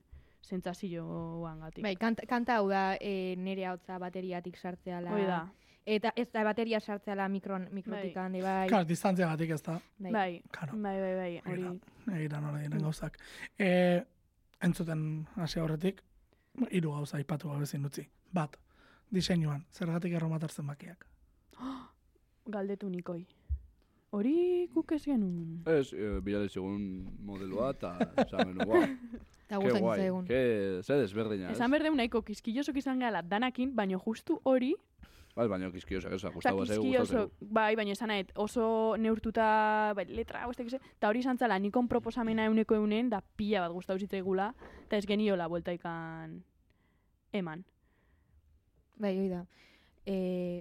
Speaker 3: sentsazioan gatik.
Speaker 5: Bai, kanta, kanta hau da eh, nire hotza bateriatik sartzeala.
Speaker 3: Hori da.
Speaker 5: Eta ez da bateria sartzeala mikron, mikrotik
Speaker 3: Bai.
Speaker 5: handi, bai.
Speaker 1: Claro, distantzia gatik ez da.
Speaker 5: bai.
Speaker 3: Bai,
Speaker 1: Claro.
Speaker 3: bai, bai, bai, hori.
Speaker 1: Egira, egira nola diren gauzak. E, entzuten hasi aurretik, hiru gauza aipatu gabe ezin utzi. Bat, diseinuan, zergatik erromatar zenbakiak.
Speaker 3: Galdetu nikoi. Hori guk ez genuen.
Speaker 4: Ez, e, bilale segun modeloa, eta esan genuen, guau,
Speaker 5: Eta gustatzen
Speaker 4: guai,
Speaker 5: zaigun.
Speaker 4: ke, ze desberdina, ez?
Speaker 3: Esan berdeu nahiko kiskillosok izan gala danakin, baina justu hori,
Speaker 4: Bai, baina kiskiosak, ez, gustatu zaigu, gustatu
Speaker 3: oso,
Speaker 4: zaigu.
Speaker 3: bai, baina esan nahet, oso neurtuta, bai, letra, beste eta hori izan zala, nikon proposamena euneko eunen, da pila bat gustau zitzaigula, eta ez geniola bueltaikan eman.
Speaker 5: Bai, hoi da. Eh,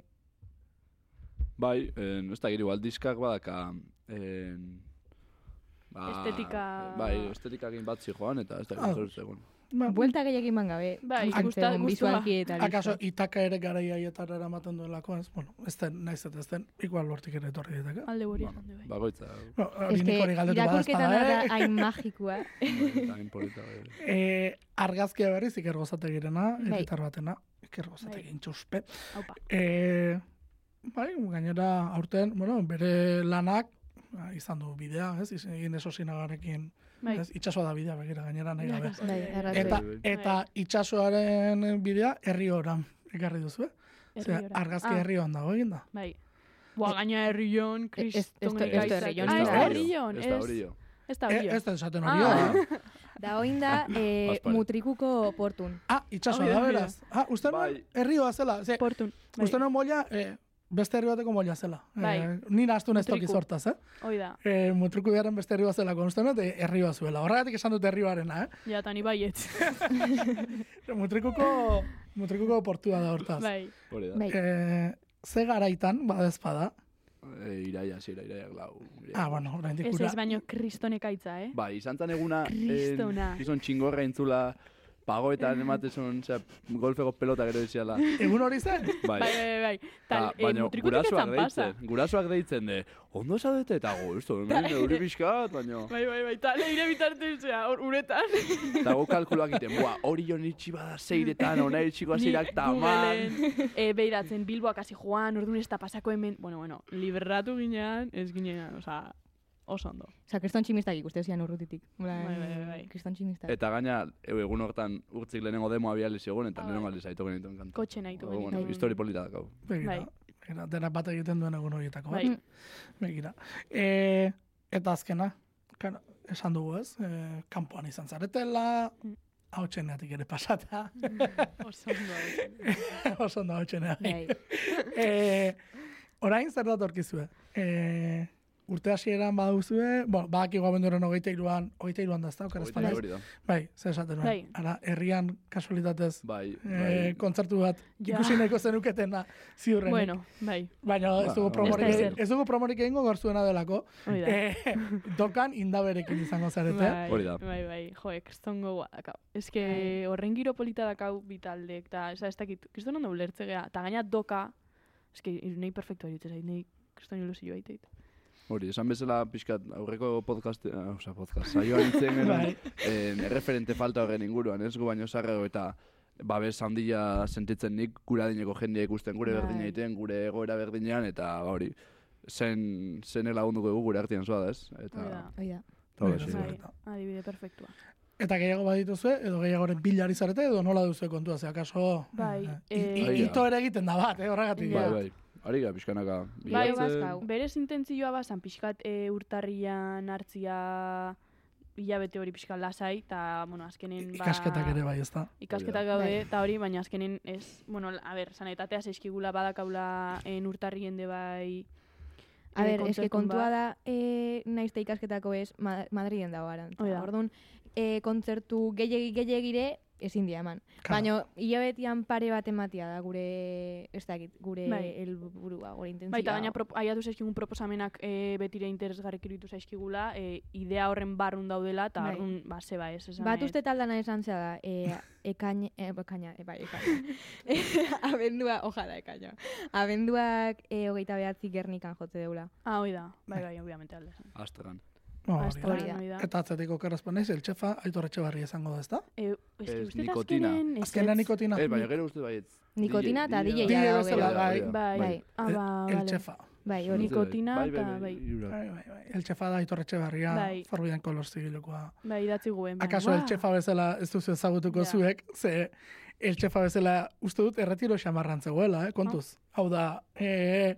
Speaker 4: Bai, en, ez da giri, igual diskak badaka... En, ba,
Speaker 3: Estetika-
Speaker 4: Bai, estetikakin bat joan, eta ez da
Speaker 1: Ah.
Speaker 4: zegoen.
Speaker 1: Ba,
Speaker 5: buelta gehiagin ban gabe.
Speaker 3: Bai, gusta-
Speaker 5: eta listo.
Speaker 1: Akaso itaka ere garai haietara eramaten duelako, ez? Bueno, ez den, naiz eta ez den, igual hortik ere etorri ditaka.
Speaker 3: Alde hori
Speaker 4: Bueno,
Speaker 3: du, bai.
Speaker 4: Bagoitza,
Speaker 1: No, hori
Speaker 5: Ez
Speaker 1: nik hori
Speaker 5: que
Speaker 1: galdetu bada espada,
Speaker 5: da
Speaker 1: eh?
Speaker 5: hain magikoa.
Speaker 4: bai, hain polita, bai.
Speaker 1: E, argazkia berriz iker gozategirena,
Speaker 5: Bai.
Speaker 1: editar batena, iker gozategin txuspe.
Speaker 3: Haupa.
Speaker 1: E, bai, gainera aurten, bueno, bere lanak, ba, izan du bidea, ez? Egin eso sinagarekin,
Speaker 3: Bai.
Speaker 1: ez? Itxasoa da bidea, begira, gainera nahi gabe.
Speaker 5: Bai, erratzen.
Speaker 1: Eta,
Speaker 4: Bai, bai.
Speaker 1: eta itxasoaren bidea herri oran ekarri duzu, eh? Ze,
Speaker 3: Herri ora.
Speaker 1: argazki
Speaker 3: Ah,
Speaker 1: herri hon dago egin da.
Speaker 3: Bai. Boa, gaina herrion,
Speaker 5: ez-
Speaker 3: kriston
Speaker 5: ez- ez da herrion,
Speaker 3: Ah,
Speaker 5: ez
Speaker 3: ez
Speaker 5: da hori.
Speaker 3: herrion,
Speaker 4: Ez
Speaker 3: ez. da
Speaker 1: E,
Speaker 3: hori.
Speaker 1: ez da esaten
Speaker 3: Ah.
Speaker 1: hori, ah.
Speaker 5: Da oin da eh, mutrikuko portun.
Speaker 1: Ah, itxasoa
Speaker 3: da,
Speaker 1: beraz. Ah, uste nuen
Speaker 4: Bai.
Speaker 1: herrioa zela. Ze,
Speaker 3: Portun. Bai.
Speaker 1: uste nuen molla, eh, beste herri bateko molla zela.
Speaker 3: Bai.
Speaker 1: Eh, nina astu ez toki sortaz, eh?
Speaker 3: Hoi da.
Speaker 1: Eh, mutriku biaren beste herri bat zela, nuen, eh, herri bat zuela. Horregatik esan dut herrioarena, eh?
Speaker 3: Ja, tani baiet.
Speaker 1: Mutrikuko, mutrikuko portua da hortaz.
Speaker 3: bai.
Speaker 4: Hori da.
Speaker 5: Bai.
Speaker 1: Eh, ze garaitan, badezpada.
Speaker 4: E, iraia, zira, iraia, lau. iraia.
Speaker 1: Ah, bueno, oraindik
Speaker 3: Ez
Speaker 1: ura.
Speaker 3: ez baino kristonekaitza, eh?
Speaker 4: Bai, izan zan eguna,
Speaker 3: Kristona.
Speaker 4: gizon txingorra intzula, pagoetan ematezun, osea, golfeko pelota gero diziala.
Speaker 1: Egun hori zen?
Speaker 4: Bai.
Speaker 3: Bai, bai, bai. Tal,
Speaker 4: Ta,
Speaker 3: eh,
Speaker 4: baina
Speaker 3: mutrikutik
Speaker 4: gurasoak deitzen, gurasoak deitzen de, ondo esadete eta gustu, hemen euri pixkat, baina...
Speaker 3: Bai, bai, bai, eta leire bitarte, zera, hor, uretan.
Speaker 4: Eta go kalkuloak egiten, bua, hori jo nitsi bada zeiretan, ona iritsiko azirak taman.
Speaker 3: E, beiratzen, Bilboak hasi joan, orduan ez da pasako hemen, bueno, bueno, liberratu ginean, ez ginean, oza, oso ondo.
Speaker 5: Osa, kriston tximistak ikuste zian urrutitik. Bai,
Speaker 3: Bai, bai, bai.
Speaker 5: Kriston tximistak.
Speaker 4: Eta gaina, egun hortan urtzik lehenengo demo abiali zegoen, eta
Speaker 3: Ah,
Speaker 4: lehenengo
Speaker 3: bai.
Speaker 4: aldiz aitu genituen kanta.
Speaker 3: Kotxe nahitu
Speaker 4: Bueno,
Speaker 3: genituen.
Speaker 4: histori polita dakau.
Speaker 1: Begira,
Speaker 3: Bai.
Speaker 1: denak bat egiten duen egun horietako.
Speaker 3: Bai.
Speaker 1: bat. Begira. E, eta azkena, claro, esan dugu ez, e, kanpoan izan zaretela,
Speaker 3: Mm.
Speaker 1: hau txeneatik ere pasata,
Speaker 3: Oso ondo.
Speaker 1: oso ondo hau txeneatik.
Speaker 5: Bai.
Speaker 1: orain zer datorkizue? E, urte hasieran baduzue, bueno, badakigu abenduaren hogeita iruan, hogeita iruan da ez da, okera
Speaker 4: da.
Speaker 1: Bai, zer esaten nuen.
Speaker 3: Bai.
Speaker 1: Ara, herrian kasualitatez,
Speaker 4: Bai,
Speaker 1: e,
Speaker 4: bai.
Speaker 1: kontzertu bat
Speaker 3: Ja.
Speaker 1: ikusi nahiko zenuketena ziurrenik.
Speaker 3: Bueno, bai,
Speaker 1: Baina ez dugu
Speaker 4: Ba,
Speaker 1: promorik,
Speaker 3: ez da ezer.
Speaker 1: ez dugu promorik egingo gorzuena delako.
Speaker 3: da.
Speaker 1: Eh, dokan indaberekin izango zarete.
Speaker 3: Bai,
Speaker 4: da.
Speaker 3: Bai, bai, jo, kriston gogoa dakau. Ez que horren giro polita dakau bitaldek, eta ez ez dakit, kriston ondo ulertze gea, eta gaina doka, ez que nahi perfecto hori zait, nahi kriston ilusio baiteit.
Speaker 4: Hori, esan bezala pixkat aurreko podcast, eh, osea podcast, saioan itzen genuen,
Speaker 1: Bai.
Speaker 4: eh, erreferente falta horren inguruan, ez gu baino zarrego eta babes handia sentitzen nik gure adineko jendea ikusten gure
Speaker 3: Bai.
Speaker 4: berdina egiten, gure egoera berdinean, eta hori, zen, zen lagunduko dugu gure artean zoa da, ez? Eta,
Speaker 3: Hori da.
Speaker 5: Hoi da.
Speaker 4: eta hori,
Speaker 1: Bai,
Speaker 4: sí,
Speaker 3: adibide perfektua.
Speaker 1: Eta gehiago badituzue, edo gehiagoren bilari zarete, edo nola duzu kontua, ze akaso...
Speaker 3: Bai,
Speaker 1: eh,
Speaker 3: eh,
Speaker 1: ito ere egiten da bat, eh, horregatik.
Speaker 4: Bai, bai. Ari gara, pixkanaka.
Speaker 3: Bai,
Speaker 5: bazkau.
Speaker 3: Berez intentzioa bazan pixkat e, urtarrian hartzia hilabete hori pixkat lasai, eta, bueno, azkenen, ba...
Speaker 1: Ikasketak ere bai, ez da.
Speaker 3: Ikasketak
Speaker 5: Bai.
Speaker 3: gaude, eta hori, baina azkenen ez, bueno, a ber, sanitatea zeizkigula badakaula en urtarrien de bai...
Speaker 5: A
Speaker 3: eh,
Speaker 5: ber, eske kontua da, e, naizte ikasketako ez, Ma Madriden dago aran. Orduan, e, kontzertu gehiegi gehiegire ezin dia eman.
Speaker 1: Claro.
Speaker 5: Baina hilabetian pare bat ematia da gure, ez dakit, gure
Speaker 3: Bai.
Speaker 5: helburua, gure intentzioa.
Speaker 3: Baita gaina prop, aiatu zaizkigun proposamenak e, betire interesgarrik iruditu zaizkigula, e, idea horren barrun daudela, eta
Speaker 5: Bai.
Speaker 3: barrun, ba, zeba ez, esan
Speaker 5: Bat uste taldana esan zea da, e, ekaina, e, ekaina, e, bai, ekaina. Abendua, ojala ekaina. Abenduak e, hogeita behatzi gernikan jote deula.
Speaker 3: Ah, hoi da, bai, bai, obviamente alde.
Speaker 4: Aztegan.
Speaker 1: No, hori
Speaker 3: Hasta
Speaker 1: da.
Speaker 5: Hori da.
Speaker 1: Eta atzetiko kerrazpen naiz, el txefa Aitor Etxebarri izango da, ez da?
Speaker 3: E, ez
Speaker 4: Ez, nikotina.
Speaker 3: azkenen... ez-
Speaker 1: Azkena
Speaker 3: ez-
Speaker 1: nikotina.
Speaker 4: Eh, baina gero uste baiet.
Speaker 5: Nikotina eta DJ
Speaker 1: DJ
Speaker 5: ja
Speaker 1: bezala,
Speaker 5: dago
Speaker 1: bai.
Speaker 5: gero.
Speaker 3: Bai,
Speaker 5: Bai.
Speaker 3: ah, ba,
Speaker 1: el txefa.
Speaker 5: Bai, hori.
Speaker 3: Nikotina eta bai.
Speaker 1: Bai, bai, bai. El txefa da Aitor Etxebarria,
Speaker 3: Bai.
Speaker 1: Forbidden Colors zigilokoa.
Speaker 3: Bai, idatzi guen. baina,
Speaker 1: Akaso el txefa bezala ez duzu ezagutuko
Speaker 3: Ja.
Speaker 1: zuek, ze el txefa bezala uste dut erretiro xamarran zegoela, eh, kontuz. Hau da, eh,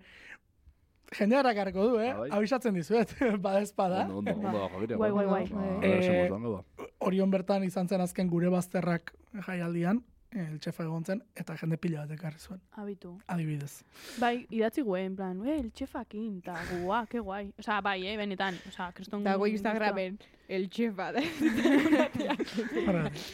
Speaker 1: jendeara garko du, eh?
Speaker 4: Ah, bai.
Speaker 1: Abisatzen dizuet, badezpada.
Speaker 4: Ondo, ondo, ondo, jakitea.
Speaker 3: Guai, guai, guai.
Speaker 1: Eh. Orion bertan izan zen azken gure bazterrak jaialdian, eh, el txefa egon zen, eta jende pila bat ekarri zuen,
Speaker 3: Abitu.
Speaker 1: adibidez.
Speaker 3: Bai, idatzi guen, en plan, eh, el txefakin, eta guau, que guai. Osa, bai, eh, benetan, osa, kriston...
Speaker 5: Dago Instagramen, el txefa da.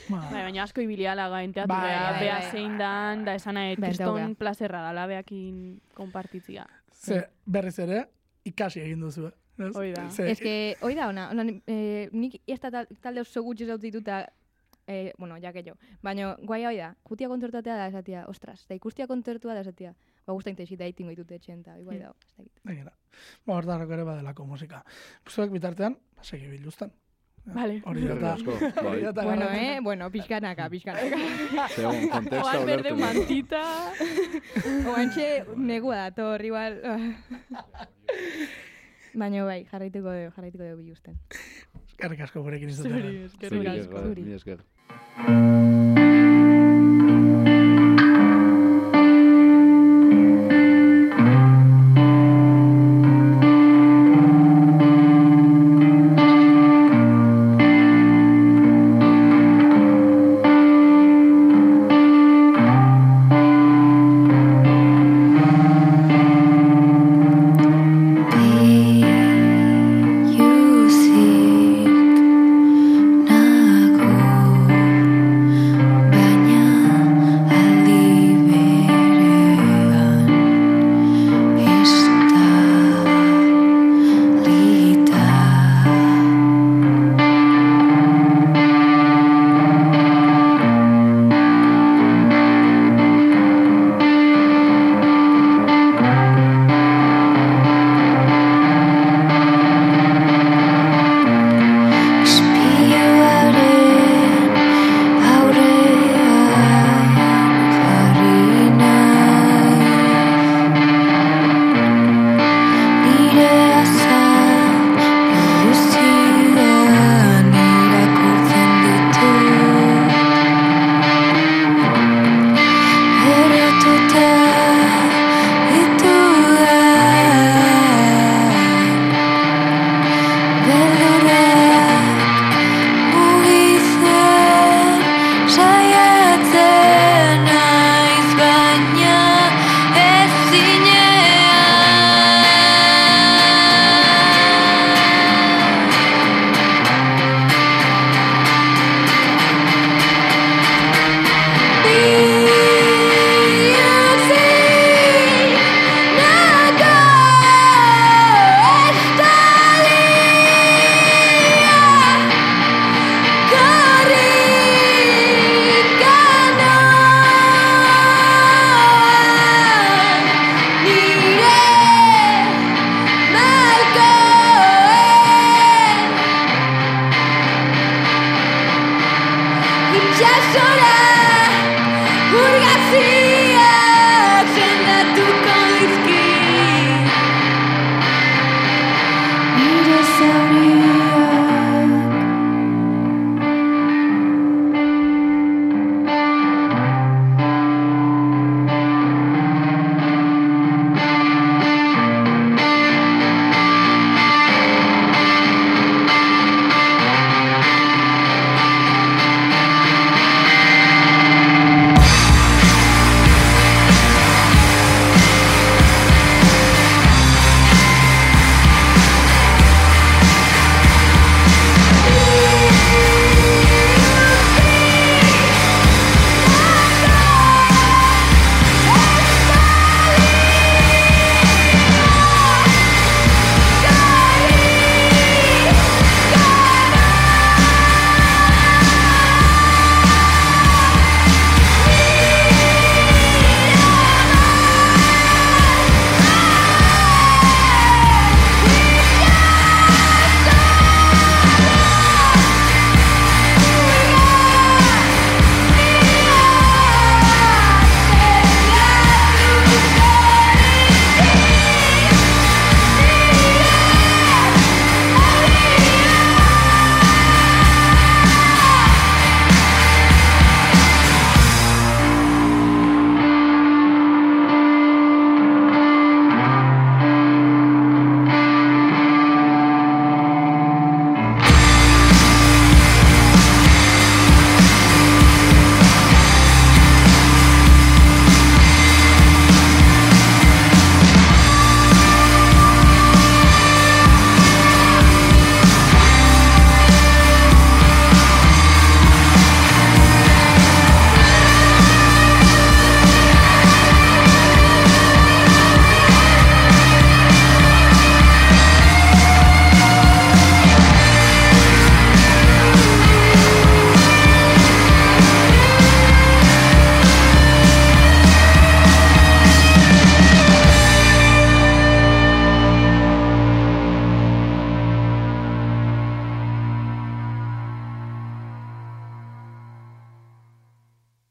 Speaker 1: Ba,
Speaker 3: Bai, baina asko ibilia gainteatu,
Speaker 1: Bai,
Speaker 3: bea,
Speaker 1: bai,
Speaker 3: bea
Speaker 5: bai.
Speaker 3: zein dan, da esan nahi,
Speaker 5: Bai,
Speaker 3: kriston plazerra dala beakin konpartitzia.
Speaker 1: Ze berriz ere, ikasi egin duzu. ez?
Speaker 3: Hoi da.
Speaker 1: Ze,
Speaker 5: Ez que, hoi da, ona, ona eh, nik ez da tal- talde oso gutxi zaut dituta, eh, bueno, ja que jo. Baina, guai hoi da, kutia kontzertatea da esatia, ostras, da ikustia kontzertua da esatia. Ba, guztain tesita itingo ditute etxen, eta guai da, ez dakit.
Speaker 1: Begira. Ba, hor darrako ere badelako musika. Zuek bitartean, ba, segi biluzten.
Speaker 3: Vale.
Speaker 1: Hori da,
Speaker 4: asko,
Speaker 1: hori
Speaker 4: bai.
Speaker 1: da
Speaker 5: Bueno, eh, bueno, pixkanaka, pixkanaka.
Speaker 4: Segun, konteksta
Speaker 3: Oan berde mantita.
Speaker 5: Oantxe, negua dator, igual. Baina bai, jarraituko dugu, jarraituko dugu bilusten.
Speaker 1: Eskerrik asko gurekin izatea.
Speaker 3: Zuri, eskerrik asko.
Speaker 5: Zuri.
Speaker 4: mila esker.